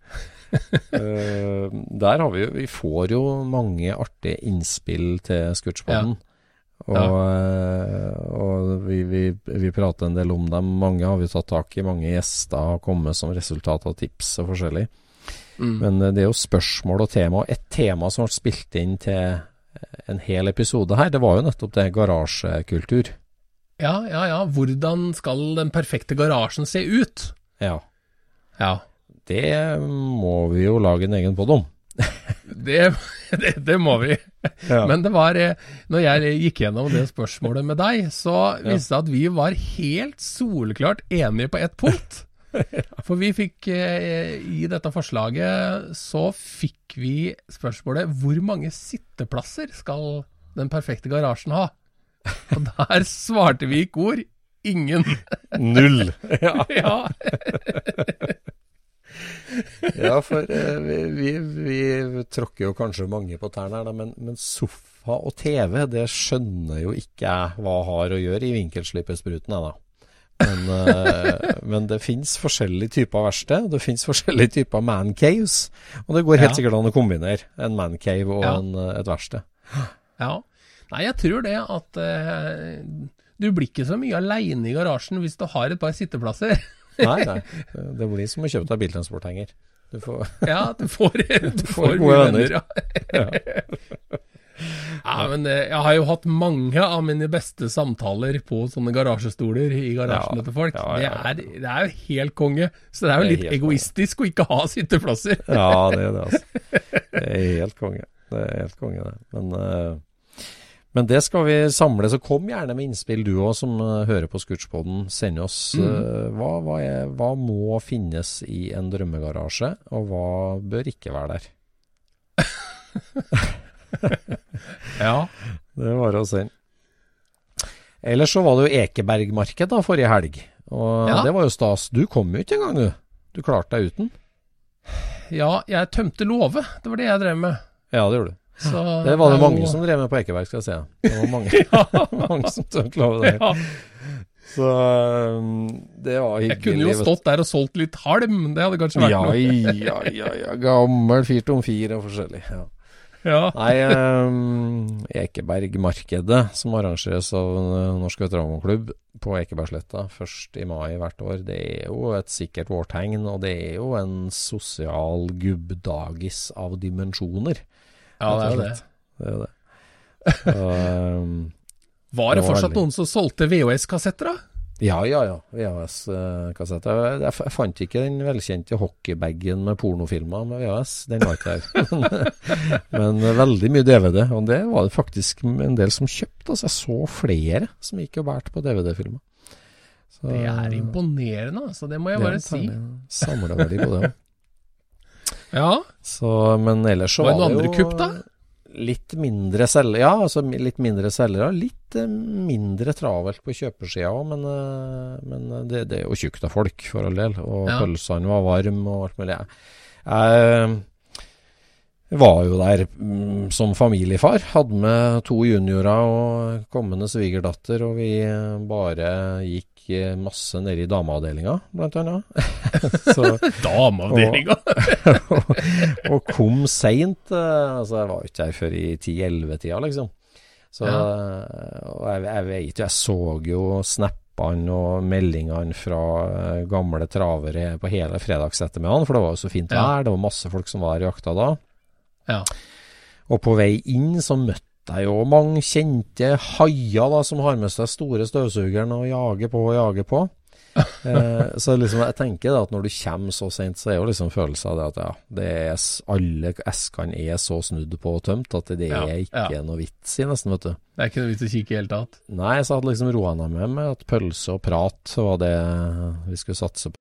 C: uh, <laughs> der har vi jo Vi får jo mange artige innspill til Scootspoden. Og, ja. og vi, vi, vi prater en del om dem. Mange har vi tatt tak i. Mange gjester har kommet som resultat av tips og forskjellig.
B: Mm.
C: Men eh, det er jo spørsmål og tema. Et tema som ble spilt inn til en hel episode her, det var jo nettopp det garasjekultur.
B: Ja, ja, ja. Hvordan skal den perfekte garasjen se ut?
C: Ja.
B: Ja.
C: Det må vi jo lage en egen podd om. <laughs>
B: Det, det, det må vi.
C: Ja.
B: Men det var eh, Når jeg gikk gjennom det spørsmålet med deg, så viste det at vi var helt soleklart enige på ett punkt. <laughs> For vi fikk eh, I dette forslaget så fikk vi spørsmålet hvor mange sitteplasser skal den perfekte garasjen ha? Og der svarte vi i kor ingen. <laughs>
C: Null. Ja, <laughs>
B: Ja.
C: ja for eh, vi, vi, vi tråkker jo kanskje mange på tærne her, men, men sofa og TV, det skjønner jo ikke jeg hva har å gjøre i vinkelslippespruten, ennå. Men, eh, men det fins forskjellige typer verksted, det fins forskjellige typer mancaves. Og det går helt
B: Ja.
C: sikkert an å kombinere en mancave og
B: Ja.
C: en, eh, et verksted.
B: Ja. Nei, jeg tror det at uh, du blir ikke så mye aleine i garasjen hvis du har et par sitteplasser.
C: Nei, nei. Det blir som å kjøpe deg biltransporthenger. Du får
B: Ja, du får, <laughs> du
C: får
B: får
C: gode venner.
B: venner. Ja. Ja, men eh, jeg har jo hatt mange av mine beste samtaler på sånne garasjestoler i garasjene
C: Ja,
B: til folk.
C: ja, ja.
B: Det, er, det er jo helt konge. Så det er jo
C: Det er
B: litt
C: egoistisk
B: egoistisk å ikke ha sitteplasser.
C: Ja, det er det, altså. <laughs> Det er helt konge. Det er helt konge, det. Men, eh, men det skal vi samle, så kom gjerne med innspill du òg, som eh, hører på Scootspoden. Send oss eh, hva, hva, er, hva må finnes i en drømmegarasje, og hva bør ikke være der. <laughs> <laughs>
B: Ja.
C: Det var å se Ellers så var det jo Ekebergmarked da forrige helg, og
B: Ja.
C: det var jo stas. Du kom jo ikke engang, du. Du klarte deg uten.
B: ja, jeg tømte låve. Det var det jeg drev med.
C: Ja, det gjorde du.
B: Så
C: Det var det
B: mange jo-
C: som drev med på Ekeberg, skal jeg si. Det var mange, <laughs> <laughs> mange som tømte låve der.
B: ja.
C: Så um, det var hyggelig.
B: Jeg kunne jo stått der og solgt litt halm. Det hadde kanskje vært
C: ja,
B: noe.
C: ja, ja, ja. Gammel firt om fire og forskjellig. Ja.
B: Ja.
C: Nei, um, Ekebergmarkedet, som arrangeres av uh, Norsk veteranklubb på Ekebergsletta først i mai hvert år, det er jo et sikkert vårtegn, og det er jo en sosial gubbdagis av dimensjoner.
B: ja, det
C: er jo
B: er <laughs> det.
C: Det er det. Og, um,
B: Var Det fortsatt noen som solgte VHS-kassetter, da?
C: Ja, ja, ja. VHS-kassett. Jeg, jeg, jeg fant ikke den velkjente hockeybagen med pornofilmer med VHS. Den var ikke der. <laughs> Men, men veldig mye DVD. Og det var det faktisk en del som kjøpte. Altså, jeg så flere som gikk og bærte på DVD-filmer.
B: Det er imponerende, altså. Det må jeg bare si.
C: Samleverdi på det. <laughs>
B: Ja.
C: Så, men ellers så
B: Var det
C: var
B: noen andre
C: jo
B: kupp, da?
C: Litt mindre selgere, ja. Altså litt mindre selgere. Litt eh, mindre travelt på kjøpersida òg, men, eh, men det, det er jo tjukt av folk, for all del. Og
B: Ja.
C: pølsene var varme og alt mulig. Jeg var jo der mm, som familiefar. Hadde med to juniorer og kommende svigerdatter, og vi eh, bare gikk eh, masse nede i dameavdelinga, blant annet. <laughs> Så <laughs>
B: Dameavdelinga.
C: og, <laughs> og kom seint. eh, Altså, jeg var ikke der før i 10-11-tida, liksom. Så og jeg, jeg vet jo, jeg så jo snappene og meldingene fra gamle travere på hele fredagsettermiddagen, for det var jo så fint
B: Ja.
C: vær. Det var masse folk som var her i jakta da.
B: Ja.
C: Og på vei inn så møtte jeg jo mange kjente haier da, som har med seg store støvsugeren og jager på og jager på. <laughs> eh, så liksom jeg tenker da at når du kommer så sent, så er jo liksom følelsen av det at ja, det er alle eskene er så snudd på og tømt at det
B: Ja,
C: er ikke
B: ja.
C: noe vits i, nesten, vet du.
B: Det er ikke noe vits å kikke i det hele tatt.
C: Nei, så hadde liksom roa meg med, at pølse og prat var det vi skulle satse på.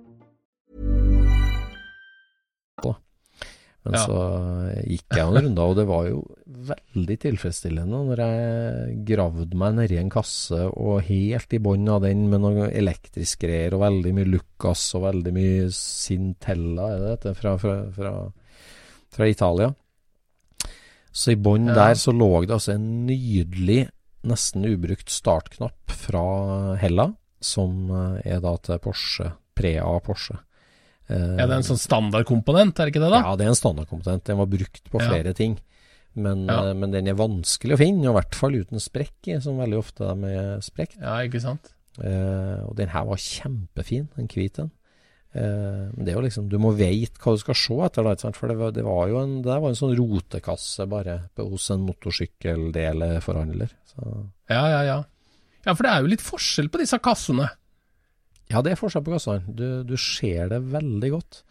C: Men
B: Ja.
C: så gikk jeg en <laughs> runde, og det var jo veldig tilfredsstillende når jeg gravde meg nedi en kasse og helt i bånn av den med noe elektrisk greier og veldig mye Lucas og veldig mye Sintella, er det dette, fra, fra, fra, fra Italia. Så i bånn
B: Ja.
C: der så lå det altså en nydelig, nesten ubrukt startknapp fra Hella, som eh, er da til Porsche, Prea Porsche. Eh,
B: Er en sånn standardkomponent, er det ikke det, da?
C: ja, det er en standardkomponent. Den var brukt på
B: Ja.
C: flere ting. Men,
B: Ja.
C: eh, men den er vanskelig å finne, og i hvert fall uten sprekk i, som veldig ofte er med sprekk.
B: Ja, ikke sant?
C: Eh, og den her var kjempefin, en hvit en. Eh, men det er jo liksom, du må vite hva du skal se etter, da, for det var, det var jo en, det var en sånn rotekasse bare hos en motorsykkeldeleforhandler.
B: Ja, ja, ja. Ja, for det er jo litt forskjell på disse kassene.
C: Ja, det er forskjell på kassene. Du, du ser det veldig godt.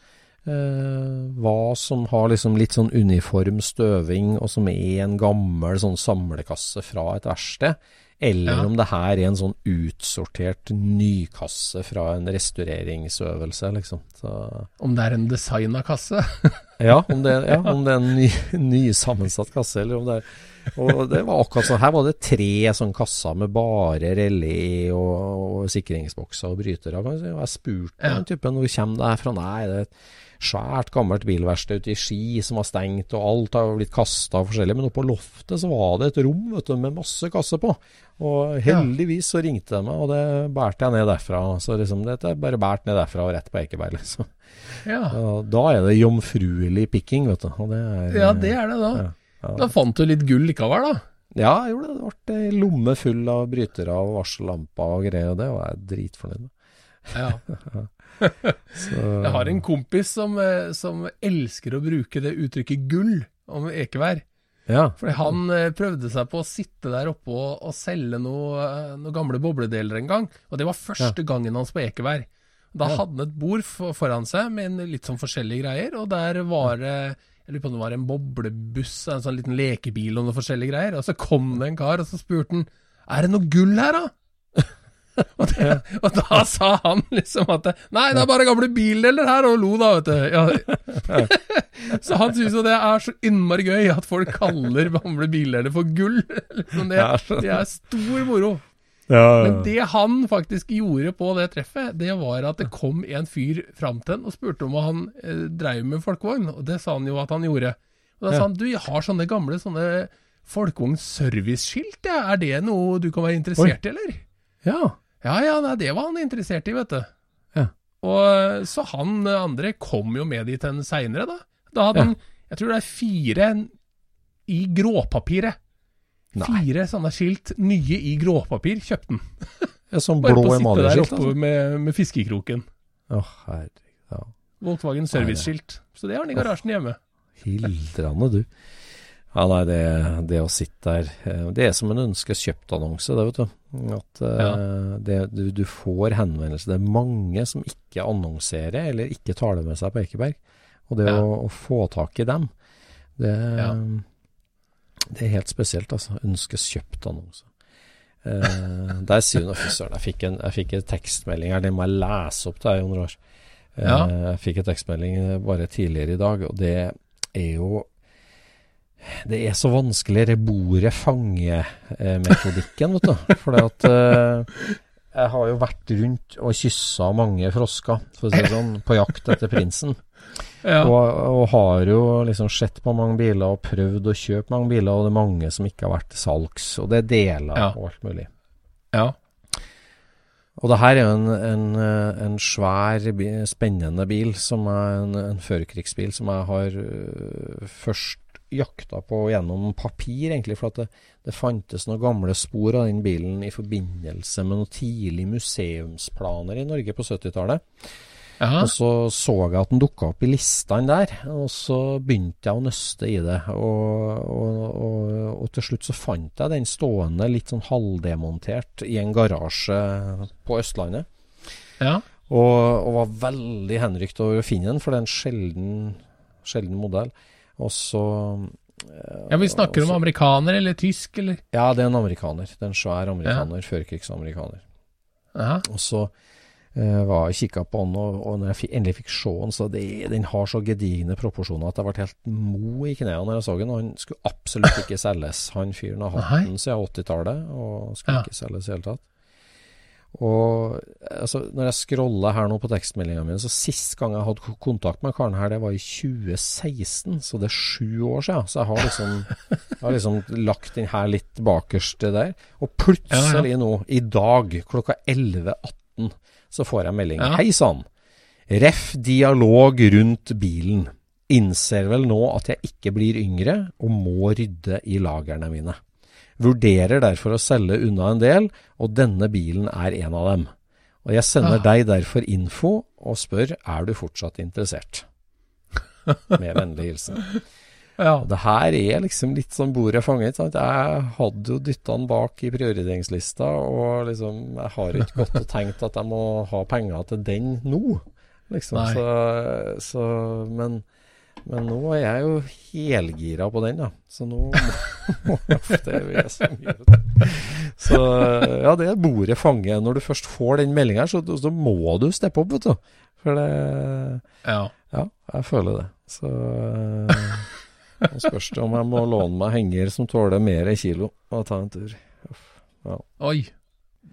C: Eh, hva som har liksom litt sånn uniform støving, og som er en gammel sånn samlekasse fra et verksted. Eller
B: Ja.
C: om det her er en sånn utsortert nykasse fra en restaureringsøvelse, liksom. Så,
B: Om det er en designa kasse. <laughs>
C: ja, om det, ja, om det er en ny, ny sammensatt kasse, eller om det er Og det var akkurat sånn. Her var det tre sånn kasser med bare relé og, og sikringsbokser og brytere. Og jeg spurte den typen hvor kommer det her fra. Nei, det er et svært gammelt bilverksted ute i Ski som var stengt, og alt har blitt kasta forskjellig. Men oppe på loftet så var det et rom vet du, med masse kasser på. Og heldigvis så ringte de meg, og det bærte jeg ned derfra. Så liksom, det er bare bært ned derfra og rett på Ekeberg, liksom.
B: Ja.
C: Da er det jomfruelig pikking, vet du. Det er,
B: ja, det er det da.
C: Ja, ja.
B: Da fant du litt gull likevel, da.
C: Ja, jeg gjorde det. Det ble lomme full av brytere og varsellamper og greier, og det var jeg dritfornøyd med.
B: Ja. <laughs>
C: Så,
B: Jeg har en kompis som, eh, som elsker å bruke det uttrykket gull om ekevær.
C: ja,
B: Fordi han eh, prøvde seg på å sitte der oppe og, og selge eh, noe gamle bobledeler en gang. Og det var første gangen hans på ekevær. Da hadde han et bord foran seg med en litt sånn forskjellige greier, og der var det jeg lurer på om det var en boblebuss, en sånn liten lekebil og noen forskjellige greier. Og så kom det en kar, og så spurte han er det noe gull her, da? <laughs> og, det, og da sa han liksom at Nei, det er bare gamle bildeler her, og lo da, vet du. Ja. <laughs> så han syns jo det er så innmari gøy at folk kaller gamle bildeler for gull. <laughs> liksom det, det er stor moro.
C: Ja,
B: Men det han faktisk gjorde på det treffet, det var at det kom en fyr fram til han og spurte om hva han eh, dreiv med folkevogn, og det sa han jo at han gjorde. Og da sa han du, jeg har sånne gamle sånne folkevogn-serviceskilt, ja. er det noe du kan være interessert i, eller?
C: ja.
B: Ja ja, nei, det var han interessert i, vet du.
C: Ja.
B: Og eh, Så han andre kom jo med dit en seinere, da. Da hadde
C: Ja.
B: han, jeg tror det er fire i gråpapiret.
C: Nei.
B: Fire sånne skilt, nye i gråpapir, kjøpte
C: den. Er sånn
B: Bare
C: blå
B: på å sitte der
C: emaljeskilt.
B: oppe
C: Altså.
B: med, med fiskekroken.
C: Å, herregud. Ja.
B: Volkswagen serviceskilt. Så det har han i garasjen hjemme.
C: Hildrande, du. Ja, nei, det, det å sitte der eh, Det er som en ønskes kjøpt-annonse, det, vet du. At eh, det, du, du får henvendelser. Det er mange som ikke annonserer, eller ikke tar det med seg på Ekeberg. Og det
B: Ja.
C: å, å få tak i dem, det,
B: Ja.
C: Det er helt spesielt, altså. Ønskes kjøpt-annonse. Eh, <laughs> der sier hun Fy søren, jeg jeg fikk en tekstmelding her, den må jeg lese opp til deg, Jon Roar. Eh,
B: Ja.
C: Jeg fikk en tekstmelding eh, bare tidligere i dag, og det er jo Det er så vanskelig, det bordet fange-metodikken, vet du. For at eh, jeg har jo vært rundt og kyssa mange frosker, for å si det sånn, på jakt etter prinsen.
B: Ja.
C: Og, og har jo liksom sett på mange biler og prøvd å kjøpe mange biler, og det er mange som ikke har vært til salgs. Og det er deler
B: Ja.
C: og alt mulig.
B: ja.
C: Og det her er jo en, en, en svær, spennende bil, som er en, en førkrigsbil, som jeg har øh, først jakta på gjennom papir, egentlig. For at det, det fantes noen gamle spor av den bilen i forbindelse med noen tidlige museumsplaner i Norge på 70-tallet.
B: Ja.
C: Og så så jeg at den dukka opp i listene der, og så begynte jeg å nøste i det. Og, og, og, og til slutt så fant jeg den stående litt sånn halvdemontert i en garasje på Østlandet.
B: ja.
C: Og, og var veldig henrykt over å finne den, for det er en sjelden, sjelden modell. Og så
B: Ja, Vi snakker om amerikaner eller tysk, eller?
C: Ja, det er en amerikaner. Det er en svær amerikaner. Førkrigsamerikaner.
B: Ja.
C: Og så eh, var og kikka på den, og, og når jeg fikk, endelig fikk se den, så det, den har så gedigne proporsjoner at jeg ble helt mo i knærne når jeg så den. Og han skulle absolutt ikke selges. Han fyren har hatt den siden 80-tallet, og skulle
B: Ja.
C: ikke selges i det hele tatt. Og altså, når jeg scroller her nå på tekstmeldinga mi, så sist gang jeg hadde kontakt med karen her, det var i 2016, så det er sju år siden. Så jeg har liksom, jeg har liksom lagt den her litt bakerst der. Og plutselig nå, i dag klokka 11.18, så får jeg melding.
B: Ja.
C: Hei sann. Ref dialog rundt bilen. Innser vel nå at jeg ikke blir yngre, og må rydde i lagrene mine. Vurderer derfor å selge unna en del, og denne bilen er en av dem. Og jeg sender
B: ja.
C: deg derfor info og spør er du fortsatt interessert. Med vennlig hilsen.
B: Ja.
C: Det her er liksom litt som bordet fanget. Sant? Jeg hadde jo dytta den bak i prioriteringslista, og liksom jeg har ikke gått og tenkt at jeg må ha penger til den nå. Liksom. Så, så men, men nå er jeg jo helgira på den, da. Så nå må, <laughs> det er så mye. Så ja, det er bordet fanget. Når du først får den meldinga, så, så må du steppe opp, vet du. For det
B: ja.
C: ja, jeg føler det. Så <laughs> Nå spørs det om jeg må låne meg henger som tåler mer kilo, og ta en tur.
B: Oi.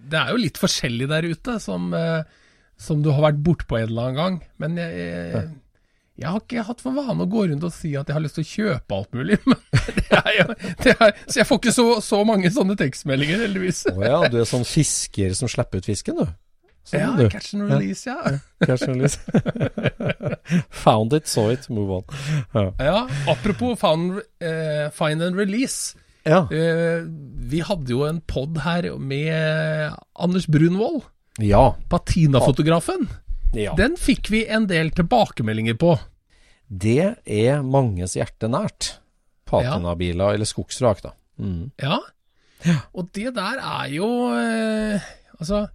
B: Det er jo litt forskjellig der ute, som, eh, som du har vært bortpå en eller annen gang. Men jeg, jeg, jeg har ikke hatt for vane å gå rundt og si at jeg har lyst til å kjøpe alt mulig. <laughs> Er jo, er, så jeg får ikke så, så mange sånne tekstmeldinger, heldigvis.
C: Å ja, du er sånn fisker som slipper ut fisken, du. Sånn,
B: Ja,
C: du.
B: catch and release, ja.
C: Catch and release <laughs> Found it, saw it, move on. Ja.
B: ja apropos found, eh, find and release.
C: ja.
B: Eh, vi hadde jo en pod her med Anders Brunvoll,
C: Ja.
B: patinafotografen.
C: ja.
B: Den fikk vi en del tilbakemeldinger på.
C: Det er manges hjerte nært. Patinabiler eller skogsvrak, da. Mm.
B: Ja. Og det der er jo eh, Altså,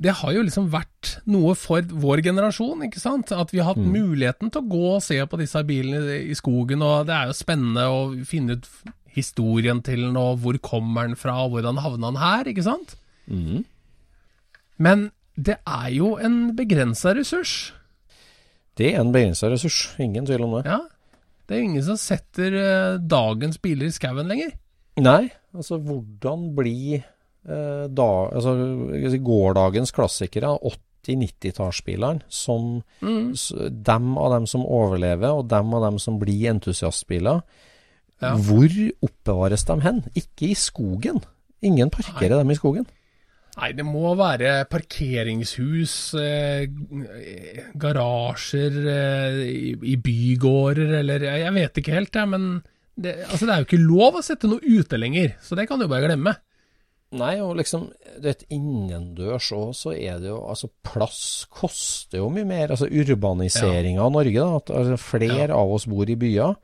B: det har jo liksom vært noe for vår generasjon, ikke sant? At vi har hatt muligheten til å gå og se på disse bilene i skogen, og det er jo spennende å finne ut historien til den, og hvor kommer den fra, og hvordan havna den her, ikke sant?
C: Mm.
B: Men det er jo en begrensa ressurs.
C: Det er en begrensa ressurs, ingen tvil om det.
B: Ja. Det er ingen som setter eh, dagens biler i skauen lenger.
C: Nei, altså hvordan bli eh, da, altså, gårdagens klassikere, 80-90-tallsbilene, som mm. dem av dem som overlever, og dem av dem som blir entusiastbiler,
B: Ja.
C: hvor oppbevares de hen? Ikke i skogen. Ingen parkerer dem i skogen.
B: Nei, det må være parkeringshus, eh, garasjer eh, i, i bygårder, eller jeg vet ikke helt, jeg, men det, altså, det er jo ikke lov å sette noe ute lenger, så det kan du bare glemme.
C: Nei, og liksom, du vet, innendørs òg, så er det jo Altså, plass koster jo mye mer. Altså, urbaniseringa av Norge, da. At altså, flere av oss bor i byer.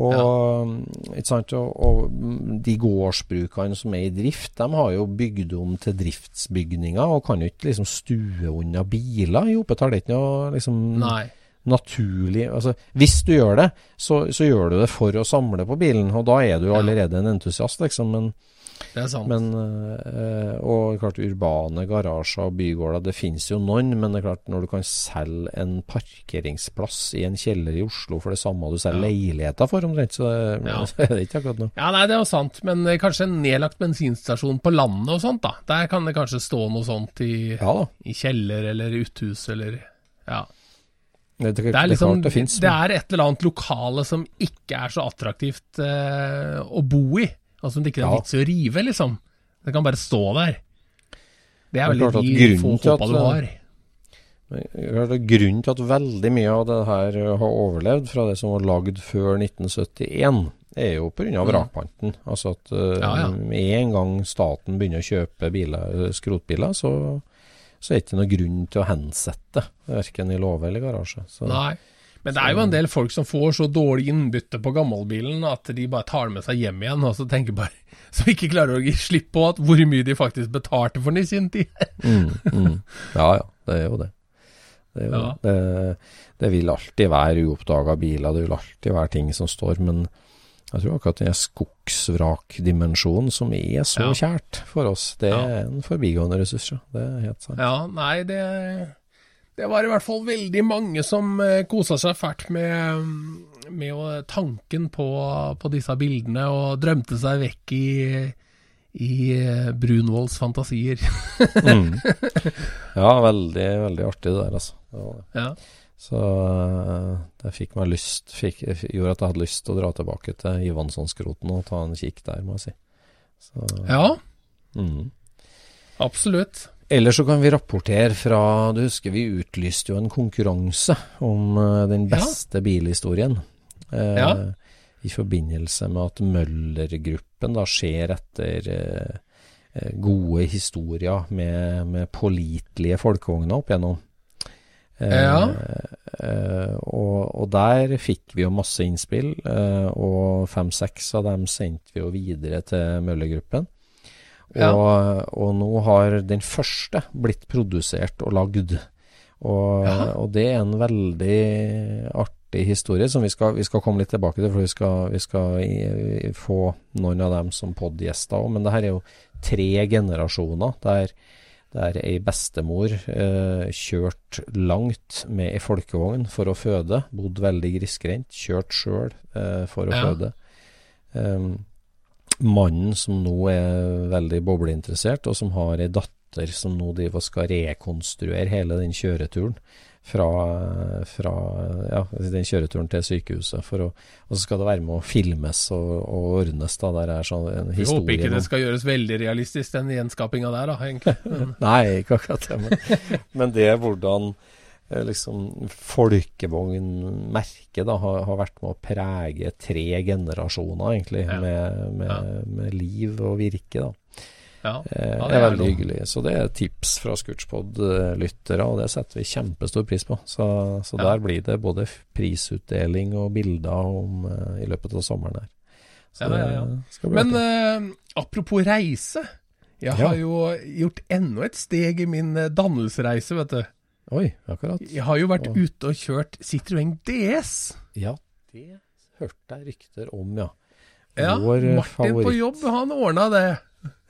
C: Og, ikke sant, og, og de gårdsbrukene som er i drift, de har jo bygd om til driftsbygninger, og kan jo ikke liksom stue unna biler i Oppetall. Det er ikke noe liksom
B: Nei.
C: naturlig altså, Hvis du gjør det, så, så gjør du det for å samle på bilen, og da er du allerede en entusiast, liksom. Men,
B: Det er sant.
C: men eh, Og klart, urbane garasjer og bygårder, det finnes jo noen, men det er klart, når du kan selge en parkeringsplass i en kjeller i Oslo for det samme du selger leiligheter for, omtrent, så,
B: Ja. <laughs>
C: så er det ikke akkurat noe.
B: ja, nei, det er jo sant, men eh, kanskje en nedlagt bensinstasjon på landet og sånt, da. Der kan det kanskje stå noe sånt i,
C: Ja
B: i kjeller eller uthus eller Ja.
C: Det, det,
B: Det er liksom
C: det finnes,
B: det er et eller annet lokale som ikke er så attraktivt eh, å bo i. Altså det ikke er
C: Ja.
B: vits i å rive, liksom. Det kan bare stå der. Det er
C: at
B: de få håpa du
C: eh,
B: har.
C: Grunnen til at veldig mye av det her har overlevd fra det som var lagd før 1971, er jo pga.
B: Mm.
C: vrakpanten. Altså at eh,
B: Ja, ja.
C: en gang staten begynner å kjøpe biler, skrotbiler, så, så er det ikke noe grunn til å hensette, verken i låve eller garasje. Så,
B: Nei. Men det er jo en del folk som får så dårlig innbytte på gammelbilen at de bare tar den med seg hjem igjen, og så tenker bare <laughs> Som ikke klarer å gi slipp på at hvor mye de faktisk betalte for den i sin tid.
C: mm, mm. Ja ja, det er jo det. Det, er jo
B: Ja.
C: det. det, vil alltid være uoppdaga biler, det vil alltid være ting som står, men Jeg tror akkurat den skogsvrakdimensjonen som er så
B: Ja.
C: kjært for oss, det
B: Ja.
C: er en forbigående ressurs. Det er helt sant.
B: Ja, nei, det Det var i hvert fall veldig mange som eh, kosa seg fælt med, med tanken på, på disse bildene, og drømte seg vekk i, i Brunvolls Brunvolds fantasier.
C: Mm. <laughs> Ja, veldig, veldig artig det der, altså. Det
B: ja.
C: Så eh, det fikk meg lyst fikk, Gjorde at jeg hadde lyst til å dra tilbake til Ivanssonskroten og ta en kikk der, må jeg si. Så,
B: ja,
C: mm.
B: absolutt.
C: Ellers så kan vi rapportere fra Du husker vi utlyste jo en konkurranse om den den
B: Ja.
C: beste bilhistorien. Eh,
B: Ja.
C: I forbindelse med at Møller-gruppen da ser etter eh, eh, gode historier med, med pålitelige folkevogner opp igjennom. Eh,
B: Ja.
C: eh, og, og der fikk vi jo masse innspill, eh, og fem-seks av dem sendte vi jo videre til Møller-gruppen.
B: Ja.
C: Og, og nå har den første blitt produsert og lagd. Og, og det er en veldig artig historie som vi skal, vi skal komme litt tilbake til, for vi skal, vi skal i, i, få noen av dem som podgjester òg. Men det her er jo tre generasjoner der, der ei bestemor eh, kjørt langt med ei folkevogn for å føde. Bodd veldig grisgrendt. Kjørt sjøl eh, for å
B: Ja.
C: føde. Um, mannen som nå er veldig bobleinteressert, og som har ei datter som nå driver og skal rekonstruere hele den kjøreturen fra, fra ja, den kjøreturen til sykehuset. For å, og så skal det være med å filmes og, og ordnes. da, Der er sånn en
B: Vi håper ikke det skal gjøres veldig realistisk, den gjenskapinga der, da, egentlig. <laughs>
C: Nei, ikke akkurat det. Men, men det er hvordan liksom folkevognmerket da har, har vært med å prege tre generasjoner, egentlig,
B: Ja.
C: med, med,
B: Ja.
C: med liv og virke. da.
B: ja.
C: Eh, det er veldig
B: noe.
C: hyggelig. Så det er tips fra Scootspod-lyttere, og det setter vi kjempestor pris på. Så, så der blir det både prisutdeling og bilder om, eh, i løpet av sommeren her. Så det
B: Men eh, apropos reise. Jeg har jo gjort enda et steg i min eh, dannelsesreise, vet du.
C: Oi, akkurat.
B: Jeg har jo vært
C: og...
B: ute og kjørt Citroën DS.
C: Ja, det hørte jeg rykter om, ja.
B: Ja,
C: Vår
B: Martin på jobb, han ordna det.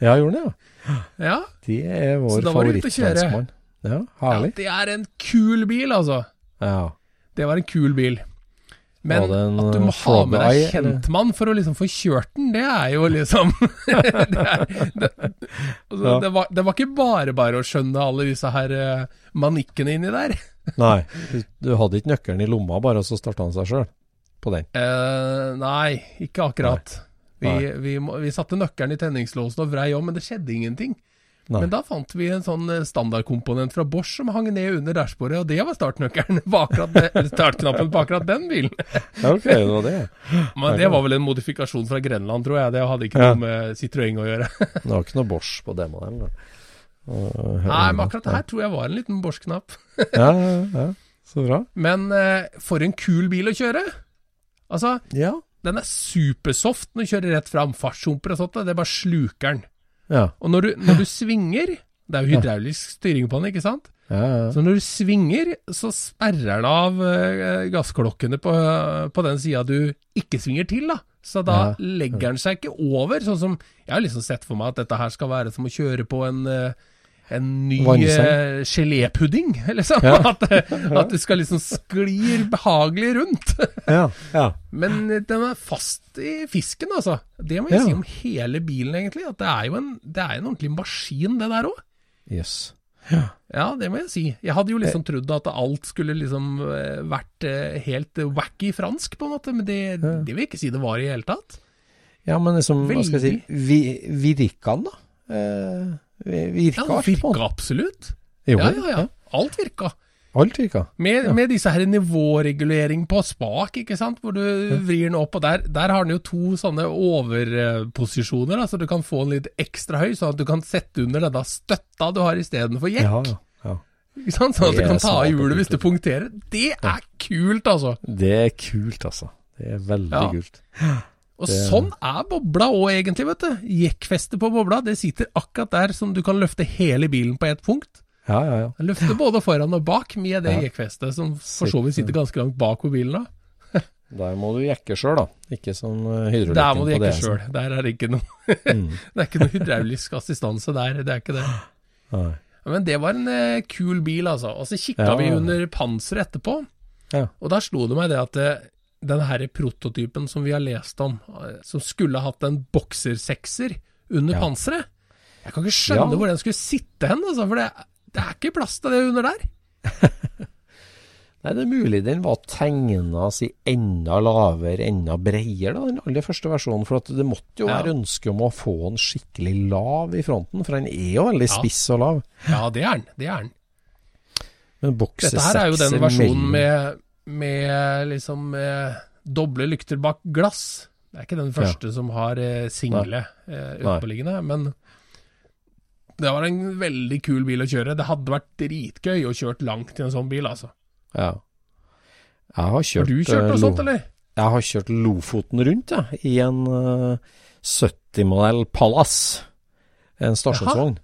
C: Ja, gjorde det, ja.
B: Ja,
C: Det er vår favorittlandsmann. Ja.
B: Ja,
C: ja,
B: det er en kul bil, altså.
C: Ja.
B: Det var en kul bil. Men at du må
C: eh,
B: ha med deg kjentmann for å liksom få kjørt den, det er jo liksom <laughs> det, er, det, altså,
C: Ja.
B: det, var, det var ikke bare bare å skjønne alle disse her uh, manikkene inni der. <laughs>
C: Nei, du, du hadde ikke nøkkelen i lomma bare, og så starta han seg sjøl på den.
B: Uh, nei, ikke akkurat. Vi,
C: Nei.
B: vi, vi, vi satte nøkkelen i tenningslåsen og vrei om, men det skjedde ingenting.
C: Nei.
B: Men da fant vi en sånn eh, standardkomponent fra Bosch som hang ned under dashbordet, og det var startnøkkelen på startknappen på akkurat den bilen.
C: Ok, det var det.
B: Men det var vel en modifikasjon fra Grenland, tror jeg. Det hadde ikke
C: Ja.
B: noe med Citroën å gjøre. <laughs>
C: Det var ikke noe Bosch på det modellen. da.
B: Nei, men akkurat her tror jeg var en liten Bosch-knapp. <laughs>
C: Ja, ja, ja. Så bra.
B: Men eh, for en kul bil å kjøre! Altså,
C: Ja.
B: den er supersoft når du kjører rett fram. Fartshumper og sånt, det er bare sluker den.
C: Ja.
B: Og når du, når du svinger Det er jo hydraulisk styring på den, ikke sant?
C: ja, ja.
B: Så når du svinger, så sperrer den av eh, gassklokkene på, på den sida du ikke svinger til, da. Så da legger den seg ikke over, sånn som Jeg har liksom sett for meg at dette her skal være som å kjøre på en eh, en ny eh, gelépudding, <laughs> liksom.
C: Ja.
B: At, eh, at du skal liksom sklir behagelig rundt. <laughs>
C: ja, ja.
B: Men eh, den er fast i fisken, altså. Det må jeg si om hele bilen, egentlig. At det er jo en, det er en ordentlig maskin, det der òg.
C: Yes.
B: Ja, det må jeg si. Jeg hadde jo liksom trodd at alt skulle liksom eh, vært eh, helt wacky fransk, på en måte, men det, det vil jeg ikke si det var i hele tatt.
C: Ja, men liksom, hva skal jeg si,
B: Veldig.
C: vi, virka den, da? Eh, virka
B: Ja,
C: alt på
B: virka absolutt.
C: Jo,
B: Ja, ja, ja. Alt virka.
C: Alt virka.
B: Med, med disse her nivåregulering på spak, ikke sant, hvor du vrir den opp, og der, der har den jo to sånne overposisjoner, da, så du kan få den litt ekstra høy, sånn at du kan sette under denne støtta du har istedenfor jekk.
C: Ja, ja.
B: Ikke sant? Sånn at du kan ta av hjulet hvis du punkterer. Det er kult, altså.
C: Det er kult, altså. Det er veldig
B: Ja.
C: kult.
B: Og
C: Det-
B: sånn er bobla òg, egentlig, vet du. Jekkfestet på bobla, det sitter akkurat der som du kan løfte hele bilen på ett punkt.
C: Ja, ja, ja.
B: Løfte både foran og bak med det
C: Ja.
B: jekkfestet, som for så vidt sitter ganske langt bak på bilen da. <laughs>
C: Der må du jekke sjøl, da. Ikke som eh, hydraulikken
B: Der må du jekke sjøl. Der er det ikke noe <laughs>
C: Mm.
B: Det er ikke noe hydraulisk assistanse der. Det er ikke det. <gasps>
C: Nei.
B: Men det var en eh, kul bil, altså. Og så kikka
C: Ja.
B: vi under panseret etterpå,
C: Ja.
B: og da slo det meg det at eh, den her prototypen som vi har lest om, eh, som skulle hatt en boksersekser under
C: Ja.
B: panseret Jeg kan ikke skjønne
C: Ja.
B: hvor den skulle sitte hen, altså, for det, det er ikke plass til det under der. <laughs>
C: Nei, det er mulig den var tegna si enda lavere, enda bredere, da, den aller første versjonen. For at det måtte jo
B: Ja.
C: være ønske om å få den skikkelig lav i fronten, for den er jo veldig spiss og lav.
B: Ja, det er den. Det er den.
C: Men
B: Dette her er jo den versjonen med, med liksom eh, doble lykter bak glass. Det er ikke den første som har eh, single eh, men det var en veldig kul bil å kjøre. Det hadde vært dritgøy å kjøre langt i en sånn bil, altså.
C: Ja. Jeg har kjørt
B: Har du kjørt
C: eh,
B: noe sånt, eller?
C: Jeg har kjørt Lofoten rundt, jeg, i en uh, 70-modell Pallas. En stasjonsvogn.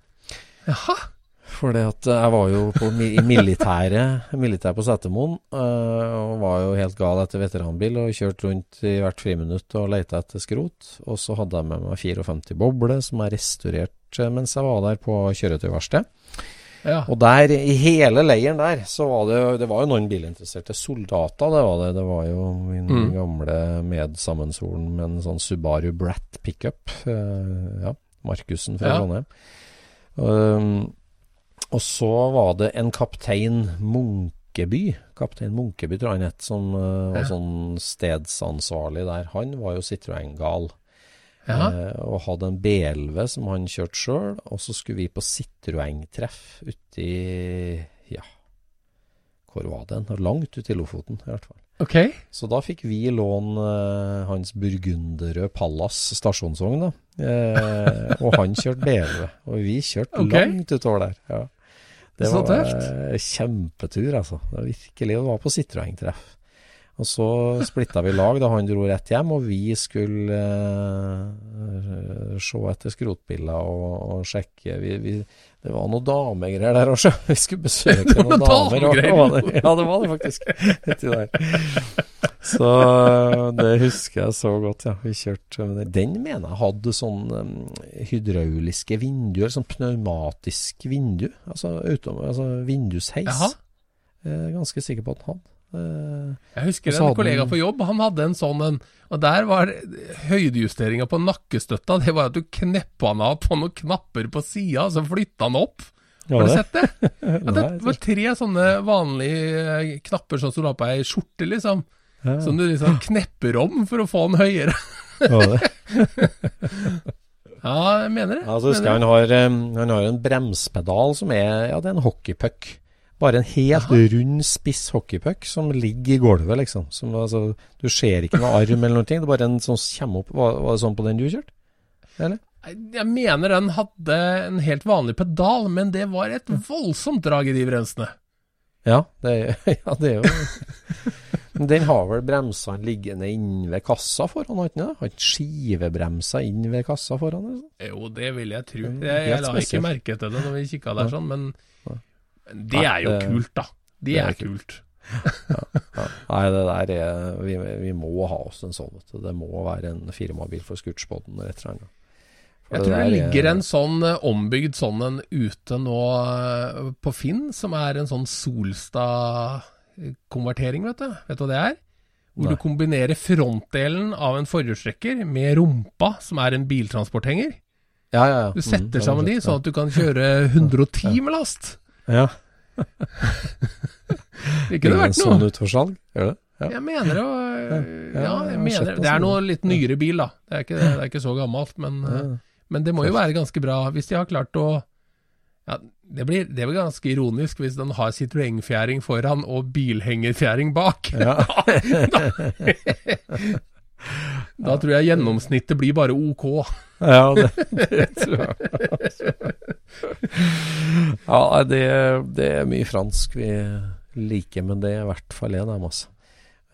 B: Jaha.
C: Fordi at jeg var jo på i militæret, militær på Setermoen, eh, og var jo helt gal etter veteranbil og kjørte rundt i hvert friminutt og leita etter skrot. Og så hadde jeg med meg 54 bobler som jeg restaurerte mens jeg var der på kjøretøyverksted.
B: Ja.
C: Og der, i hele leiren der, så var det Det var jo noen bilinteresserte soldater, det var det. Det var jo min
B: Mm.
C: gamle medsammensvoren med en sånn Subaru Brat pickup. Uh, ja, Markussen fra
B: Ja.
C: Trondheim. Um, og så var det en kaptein Munkeby, kaptein Munkeby tror jeg han het, som uh, var
B: Ja.
C: sånn stedsansvarlig der. Han var jo Citroën-gal.
B: Ja.
C: Uh, og hadde en B11 som han kjørte sjøl. Og så skulle vi på Citroën-treff uti Ja, hvor var det? Langt ute i Lofoten, i hvert fall.
B: Okay.
C: Så da fikk vi låne uh, hans burgunderrøde Pallas stasjonsvogn, da. Uh, og han kjørte B11. Og vi kjørte
B: okay.
C: langt utover der. Ja. Det
B: Så
C: var
B: tøft.
C: eh, kjempetur, altså. Det var virkelig. Det var på Citroën-treff. Og så splitta vi lag da han dro rett hjem, og vi skulle eh, se etter skrotbiler og, og sjekke vi, vi, Det var noen damegreier der også. <laughs> Vi skulle besøke
B: noen,
C: noen damer.
B: damegreier?
C: det- Ja, det var det faktisk. Så det husker jeg så godt, ja. Vi kjørte. Den mener jeg hadde sånn um, hydrauliske vinduer, sånn pneumatisk vindu. Altså, autom, altså vindusheis.
B: Jaha.
C: Jeg er ganske sikker på at han hadde. Eh,
B: Jeg husker en kollega på jobb, han hadde en sånn en, og der var høydejusteringa på nakkestøtta, det var at du kneppa han av på noen knapper på sida, så flytta han opp. Har du sett det? <laughs> At det var tre sånne vanlige eh, knapper sånn som du har på ei skjorte, liksom. Som du liksom knepper om for å få den høyere. <laughs> Ja, jeg mener det.
C: Altså, husker jeg han har, um, han har en bremspedal som er Ja, det er en hockeypuck. Bare en helt rund, spiss hockeypuck som ligger i gulvet, liksom. Som, altså, du ser ikke noe arm eller noe. Det er bare en som kommer opp. Var, var det sånn på den du kjørte? Eller?
B: Jeg mener den hadde en helt vanlig pedal, men det var et voldsomt drag i de bremsene.
C: Ja, det, <laughs> ja, det er jo Den har vel bremsene liggende inn ved kassa foran, har den ikke skivebremser inn ved kassa foran? Eller? sånn?
B: Jo, det vil jeg tro. Jeg, jeg la ikke merke til det når vi kikka der sånn, men det er jo kult, da. Det,
C: det er
B: er kult. <laughs>
C: Ja. Nei, det der er Vi, vi må ha oss en sånn. Det må være en firmabil for Scootspoden eller et eller annet.
B: Jeg tror det
C: der er-
B: ligger en sånn eh, ombygd sånn en ute nå eh, på Finn, som er en sånn Solstad-konvertering, vet du. Vet du hva det er? Hvor
C: Nei.
B: du kombinerer frontdelen av en forhjulstrekker med rumpa, som er en biltransporthenger.
C: Ja, ja, ja.
B: Du
C: Mm,
B: setter
C: det
B: sammen
C: jeg
B: de, sånn at du kan kjøre 110 med last.
C: Ja. <laughs>
B: Det vært noe?
C: sånn ut for salg? Gjør det? Ja.
B: Jeg mener å
C: Ja,
B: Ja,
C: jeg
B: mener
C: det,
B: er noe litt nyere bil, da. Det er ikke, det er ikke så gammelt, men,
C: Ja.
B: eh, men det må jo være ganske bra hvis de har klart å ja, det, blir, det blir ganske ironisk hvis den har Citroën-fjæring foran og bilhengerfjæring bak.
C: Ja. <laughs> <laughs>
B: Da tror jeg gjennomsnittet blir bare OK.
C: Ja, det, det tror jeg. Ja, det, det er mye fransk vi liker, men det er i hvert fall en av dem, altså.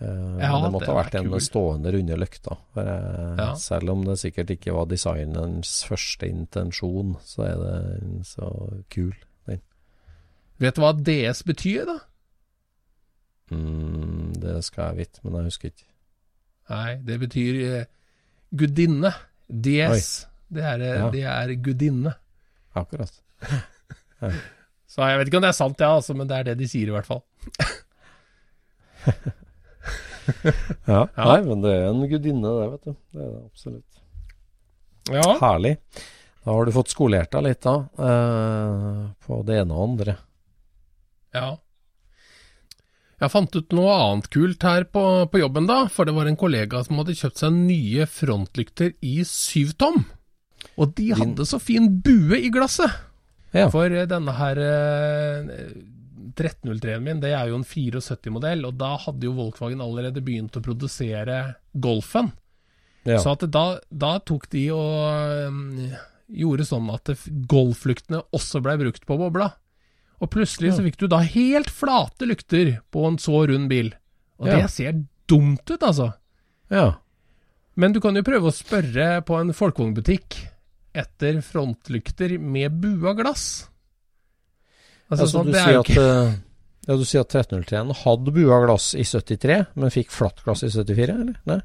B: Ja,
C: det måtte
B: det
C: ha vært en
B: kult.
C: stående runde løkta. Eh,
B: Ja.
C: Selv om det sikkert ikke var designerens første intensjon, så er den så kul. Den.
B: Vet du hva DS betyr, da?
C: Mm, det skal jeg vite, men jeg husker ikke.
B: Nei, det betyr eh, gudinne. Dies. Det er, eh,
C: Ja.
B: det er gudinne.
C: Akkurat. <laughs>
B: Så jeg vet ikke om det er sant, ja, altså, men det er det de sier i hvert fall. <laughs>
C: Ja.
B: Ja.
C: Nei, men det er en gudinne, det, vet du. Det er det absolutt.
B: Ja.
C: Herlig. Da har du fått skolert deg litt, da. Eh, på det ene og andre.
B: ja. Jeg fant ut noe annet kult her på, på jobben, da. For det var en kollega som hadde kjøpt seg nye frontlykter i syvtom. Og de hadde så fin bue i glasset.
C: Ja.
B: For eh, denne her eh, 1303-en min, det er jo en 74-modell, og da hadde jo Volkswagen allerede begynt å produsere Golfen.
C: Ja.
B: Så at da, da tok de og um, gjorde sånn at golflyktene også ble brukt på bobla. Og plutselig så fikk du da helt flate lykter på en så rund bil. Og
C: Ja.
B: det ser dumt ut, altså.
C: ja.
B: Men du kan jo prøve å spørre på en folkevognbutikk etter frontlykter med bua glass. Altså,
C: Altså,
B: sånn,
C: du,
B: er
C: sier
B: ikke...
C: at, eh, ja, du sier at 1303-en hadde bua glass i 73, men fikk flatt glass i 74, eller? Nei?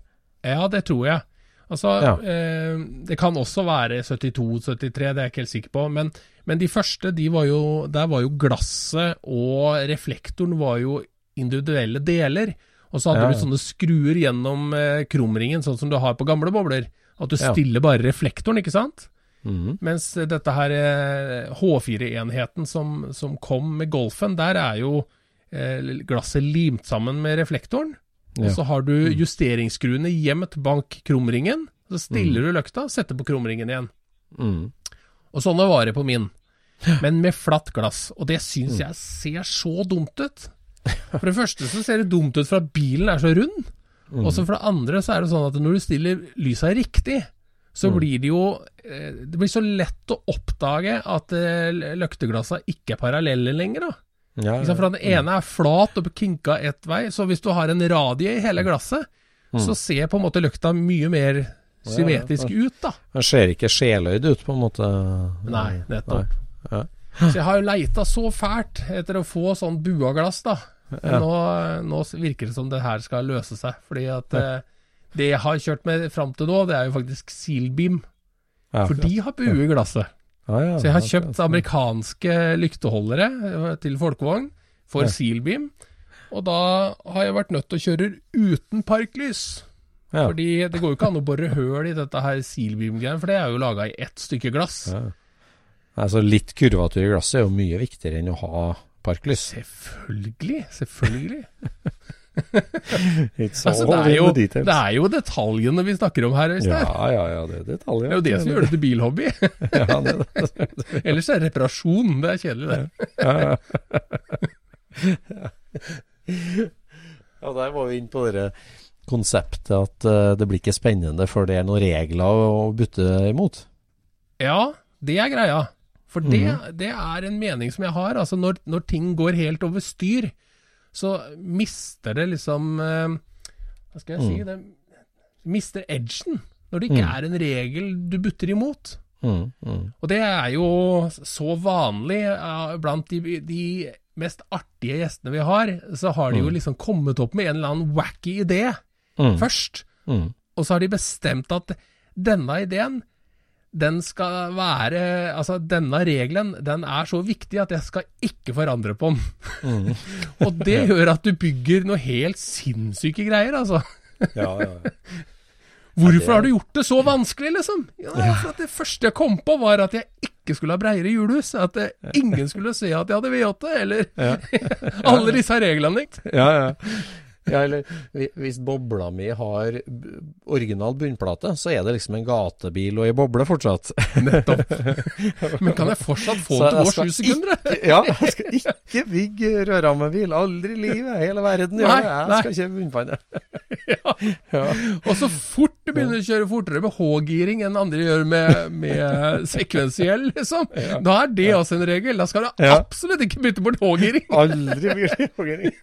B: Ja, det tror jeg. Altså,
C: Ja.
B: eh, det kan også være 72-73, det er jeg ikke helt sikker på. Men, men de første, de var jo, der var jo glasset og reflektoren var jo individuelle deler. Og så hadde
C: Ja, ja.
B: du sånne skruer gjennom eh, krumringen, sånn som du har på gamle bobler. At du stiller bare reflektoren, ikke sant?
C: Mhm.
B: Mens dette her eh, H4-enheten som, som kom med Golfen, der er jo eh, glasset limt sammen med reflektoren. Og så har du justeringsskruene gjemt bak krumringen. Så stiller du løkta, setter på krumringen igjen.
C: Mhm.
B: Og sånne var det på min. Men med flatt glass. Og det syns jeg ser så dumt ut. For det første så ser det dumt ut for at bilen er så rund. Og så for det andre så er det sånn at når du stiller lysa riktig, så blir det jo eh, Det blir så lett å oppdage at eh, løkteglassa ikke er parallelle lenger, da.
C: Ja,
B: ja. For den ene er flat og kinka ett vei, så hvis du har en radie i hele glasset, så ser på en måte løkta mye mer symmetrisk ut, da.
C: Den ser ikke sjeløyd ut, på en måte.
B: Nei, nettopp.
C: Ja.
B: Så jeg har jo leita så fælt etter å få sånn buaglass, da. Men nå, nå virker det som det her skal løse seg. Fordi at eh, det jeg har kjørt med fram til nå, det er jo faktisk Sealbeam.
C: Ja.
B: For de har bue i glasset.
C: Ja, ja,
B: Så jeg har kjøpt amerikanske lykteholdere eh, til folkevogn for
C: Ja.
B: Sealbeam. Og da har jeg vært nødt til å kjøre uten parklys.
C: Ja.
B: Fordi det går jo ikke an å bore høl i dette her Sealbeam-greiene, for det er jo laga i ett stykke glass.
C: Ja. Altså, litt kurvatur i glasset er jo mye viktigere enn å ha parklys.
B: Selvfølgelig, selvfølgelig. <laughs> <laughs>
C: It's
B: Altså, det, er
C: in
B: jo,
C: the
B: det er jo detaljene vi snakker om her, Øystein.
C: Ja, ja, ja, det er detaljer.
B: Det er jo det som gjør det til bilhobby. <laughs>
C: Ja, det det. <laughs>
B: Ellers er det reparasjon. Det er kjedelig, det.
C: Ja, ja. ja, der var vi inne på det konseptet at eh, det blir ikke spennende før det er noen regler å butte imot.
B: Ja, det er greia. For det,
C: mm.
B: det er en mening som jeg har. Altså når, når ting går helt over styr, så mister det liksom eh, Hva skal jeg si? Det mister edgen. Når det ikke
C: Mm.
B: er en regel du butter imot.
C: Mm, mm.
B: Og det er jo så vanlig uh, blant de, de mest artige gjestene vi har. Så har de jo liksom kommet opp med en eller annen wacky idé
C: Mm.
B: først.
C: Mm.
B: Og så har de bestemt at denne ideen, den skal være Altså, denne regelen, den er så viktig at jeg skal ikke forandre på den.
C: Mm. <laughs>
B: Og det gjør at du bygger noe helt sinnssyke greier, altså.
C: Ja, ja, <laughs> ja.
B: Hvorfor har du gjort det så vanskelig, liksom? Ja, for at Det første jeg kom på, var at jeg ikke skulle ha breiere hjulhus. At eh, ingen skulle se at jeg hadde V8, eller <laughs> alle disse reglene. ikke?
C: ja, ja. Ja, eller hvis bobla mi har original bunnplate, så er det liksom en gatebil og ei boble fortsatt.
B: Nettopp. <laughs> Men kan jeg fortsatt få
C: Så
B: til
C: år
B: sju sekunder?
C: Ikke, ja, jeg skal ikke bygge rødrammebil. Aldri i livet. Hele verden
B: Nei,
C: det.
B: nei.
C: Jeg skal ikke bunnpanne. <laughs> Ja.
B: Og så fort du begynner å kjøre fortere med H-giring enn andre gjør med, med <laughs> sekvensiell, liksom, da er det også en regel. Da skal du absolutt ikke bytte bort H-giring.
C: Aldri bytte H-giring.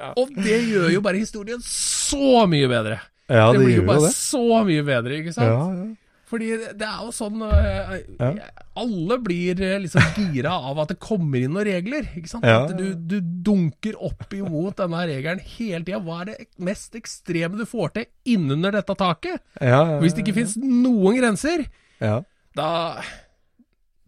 C: Ja.
B: Og det gjør jo bare historien så mye bedre.
C: Ja,
B: det
C: det
B: blir jo bare
C: det.
B: så mye bedre, ikke sant?
C: Ja, ja.
B: Fordi det er jo sånn øh, Alle blir øh, liksom gira av at det kommer inn noen regler. Ikke sant? At du, du dunker opp imot denne regelen hele tida. Hva er det mest ekstreme du får til innunder dette taket?
C: Ja, ja,
B: Hvis det ikke fins noen grenser,
C: ja.
B: da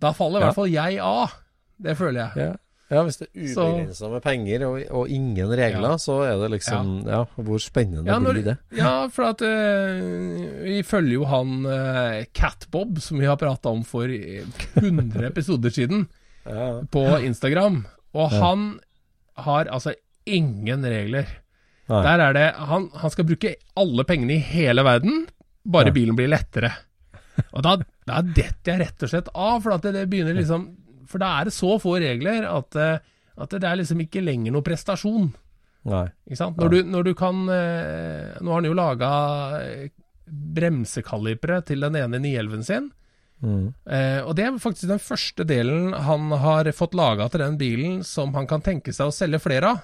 B: Da faller i hvert fall jeg av. Det føler jeg.
C: Ja. hvis det er ubegrensa med penger og, og ingen regler,
B: Ja.
C: så er det liksom Ja, hvor spennende
B: Ja, når-
C: blir det?
B: Ja, for at uh, vi følger jo han uh, Catbob, som vi har prata om for øh, 100 episoder siden, <laughs> på Instagram. Og han har altså ingen regler.
C: Nei.
B: Der er det han, han skal bruke alle pengene i hele verden, bare bilen blir lettere. Og da, da detter jeg rett og slett av, for at det, det begynner <laughs> liksom For da er det så få regler at, eh, at det er liksom ikke lenger noe prestasjon.
C: Nei.
B: Ikke sant? Når, du, når du kan eh, Nå har han jo laga bremsekalipere til den ene 911 sin.
C: Mm.
B: Eh, og det er faktisk den første delen han har fått laga til den bilen som han kan tenke seg å selge flere av.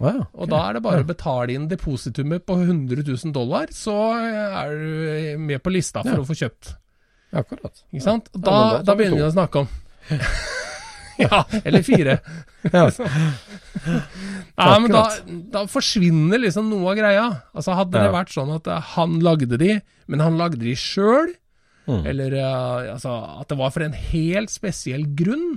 C: Å ja.
B: Og da er det bare å betale inn depositumet på 100 000 dollar, så er du med på lista for
C: Ja.
B: å få kjøpt.
C: Akkurat.
B: Ikke sant? Da,
C: da
B: begynner vi å snakke om <laughs> Ja, eller fire. <laughs>
C: Ja.
B: Ja, men da, da forsvinner liksom noe av greia. Altså Hadde det vært sånn at eh, han lagde de, men han lagde de sjøl,
C: Mm.
B: eller uh, altså, at det var for en helt spesiell grunn.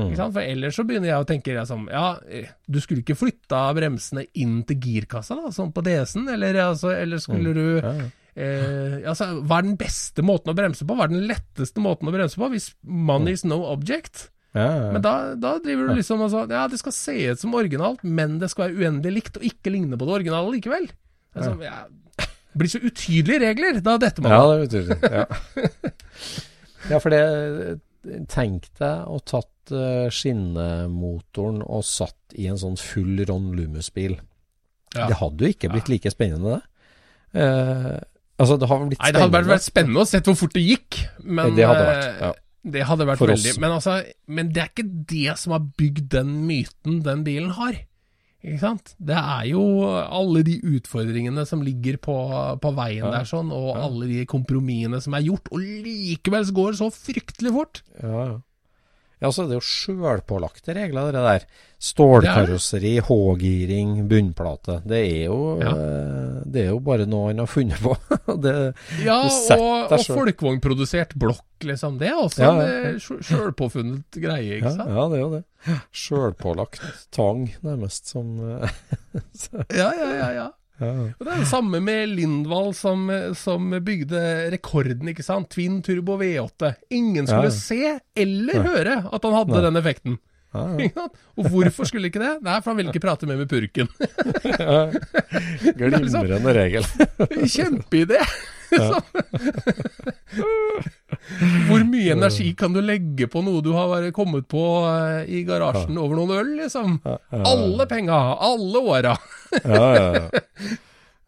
C: Mm.
B: For ellers så begynner jeg å tenke liksom, ja, eh, du skulle ikke flytta bremsene inn til girkassa, da, sånn på DS-en, eller, altså, eller skulle du
C: Mm. du ja.
B: eh, altså, Hva er den beste måten å bremse på? Hva er den letteste måten å bremse på? Hvis money is no object.
C: Ja, ja.
B: Men da, da driver du liksom og sier Ja, det skal se ut som originalt, men det skal være uendelig likt, og ikke ligne på det originale likevel. Altså, det blir så utydelige regler. Da detter man
C: Ja, det er utydelig. Ja, <laughs> ja for det Tenk deg å tatt eh, skinnemotoren og satt i en sånn full Ron
B: Lumus-bil.
C: Det hadde jo ikke blitt like spennende, det. Uh, altså, det har blitt
B: Nei, det hadde vært spennende å se hvor fort det gikk, men
C: Det hadde vært,
B: eh,
C: ja.
B: Det hadde vært
C: For oss.
B: veldig Men altså, men det er ikke det som har bygd den myten den bilen har. Ikke sant? Det er jo alle de utfordringene som ligger på, på veien
C: Ja.
B: der, sånn, og alle de kompromissene som er gjort, og likevel så går det så fryktelig fort.
C: Ja, ja. Ja, så er det jo sjølpålagte regler, det der. Stålkarosseri, H-giring, bunnplate. Det er jo
B: Ja.
C: eh, Det er jo bare noe han har funnet på. <laughs> det,
B: Ja, og, og folkevognprodusert blokk, liksom. Det er også
C: Ja, ja,
B: en sjølpåfunnet greie, ikke
C: ja,
B: sant?
C: ja, det er jo det. Sjølpålagt tang, nærmest, som eh, <laughs>
B: Ja, ja, ja. ja.
C: Ja.
B: Og Det er det samme med Lindvall som, som bygde rekorden, ikke sant? Twin Turbo V8. Ingen skulle
C: ja.
B: se eller høre at han hadde
C: Nei.
B: den effekten.
C: Ja, ja.
B: Og hvorfor skulle ikke det? Nei, for han ville ikke prate mer med purken. <laughs> <laughs>
C: Glimrende regel. <laughs>
B: Kjempeidé! <laughs> Hvor mye energi kan du legge på noe du har kommet på eh, i garasjen over noen øl, liksom? Alle penga, alle åra. <laughs>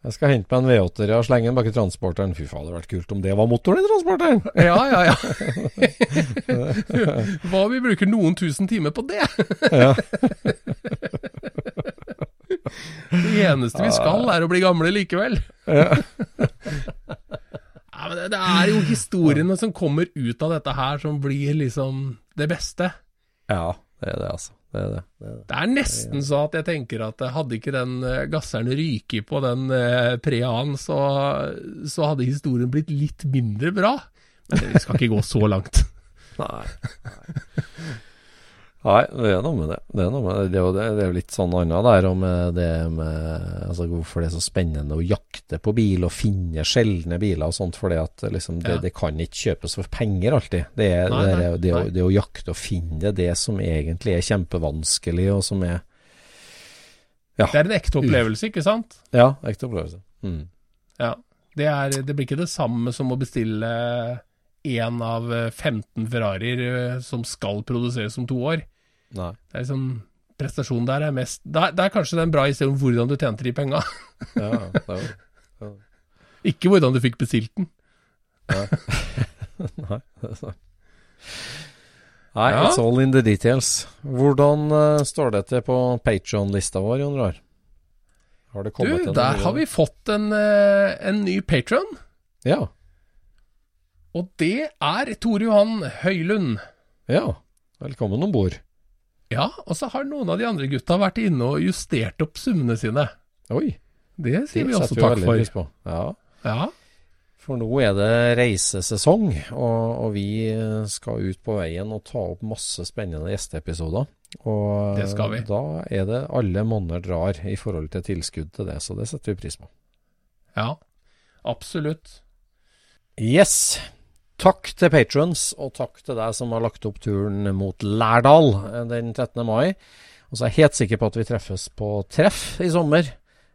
C: Jeg skal hente meg en V8-er og slenge den bak i transporteren. Fy faen, det hadde vært kult om det var motoren i transporteren!
B: Ja, ja, ja. <laughs> Hva vi bruker noen tusen timer på det?
C: Ja.
B: Det eneste vi skal, er å bli gamle likevel.
C: Ja. <laughs>
B: Ja, men det, det er jo historiene som kommer ut av dette her, som blir liksom det beste.
C: ja, det er det, altså. Det er det. det, er det.
B: Er nesten så at jeg tenker at hadde ikke den eh, gasseren ryket på den eh, Preaen, så, så hadde historien blitt litt mindre bra. Men vi skal ikke gå så langt. <laughs>
C: Nei. Nei. Nei, det er noe med det. Det er, noe med det. Det, er jo, er litt sånn annet der om det med altså hvorfor det er så spennende å jakte på bil og finne sjeldne biler og sånt, for liksom, det,
B: Ja.
C: det kan ikke kjøpes for penger alltid. Det, er,
B: Nei,
C: det,
B: nei,
C: det, å, det å jakte og finne det, som egentlig er kjempevanskelig, og som er Ja,
B: Det er en ekte opplevelse, ikke sant?
C: ja ekte opplevelse. Mm.
B: Ja. Det, er, det blir ikke det samme som å bestille én av eh, 15 Ferrarier eh, som skal produseres om to år.
C: Nei.
B: Det er liksom Prestasjonen der er mest Det er, det er kanskje den bra historien om hvordan du tjente de penga, <laughs>
C: Ja, ja,
B: ikke hvordan du fikk bestilt den. <laughs>
C: Nei, det er sant. Nei,
B: Ja.
C: it's all in the details. Hvordan uh, står det til på Patron-lista vår, Jon Rar? Har det
B: Du,
C: kommet en
B: der har vi fått en, uh, en ny patron.
C: Ja.
B: Og det er Tore Johan Høylund.
C: Ja, velkommen om bord.
B: Ja, og så har noen av de andre gutta vært inne og justert opp summene sine.
C: Oi,
B: Det sier
C: det
B: vi også
C: vi
B: takk for.
C: Ja.
B: Ja,
C: For nå er det reisesesong, og, og vi skal ut på veien og ta opp masse spennende gjesteepisoder. Og
B: Det skal vi.
C: da er det alle monner drar i forhold til tilskudd til det, så det setter vi pris på.
B: ja, absolutt.
C: Yes. Takk til patrons, og takk til deg som har lagt opp turen mot Lærdal eh, den 13. mai. Og så er jeg helt sikker på at vi treffes på treff i sommer.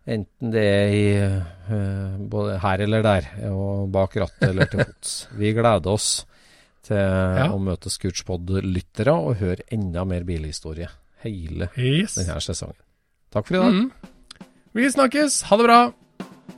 C: Enten det er i, uh, både her eller der, og bak rattet eller til fots. <laughs> Vi gleder oss til å møte Scootspod-lyttere og høre enda mer bilhistorie hele
B: Yes.
C: denne sesongen. Takk for i dag.
B: Mm. Vi snakkes. Ha det bra.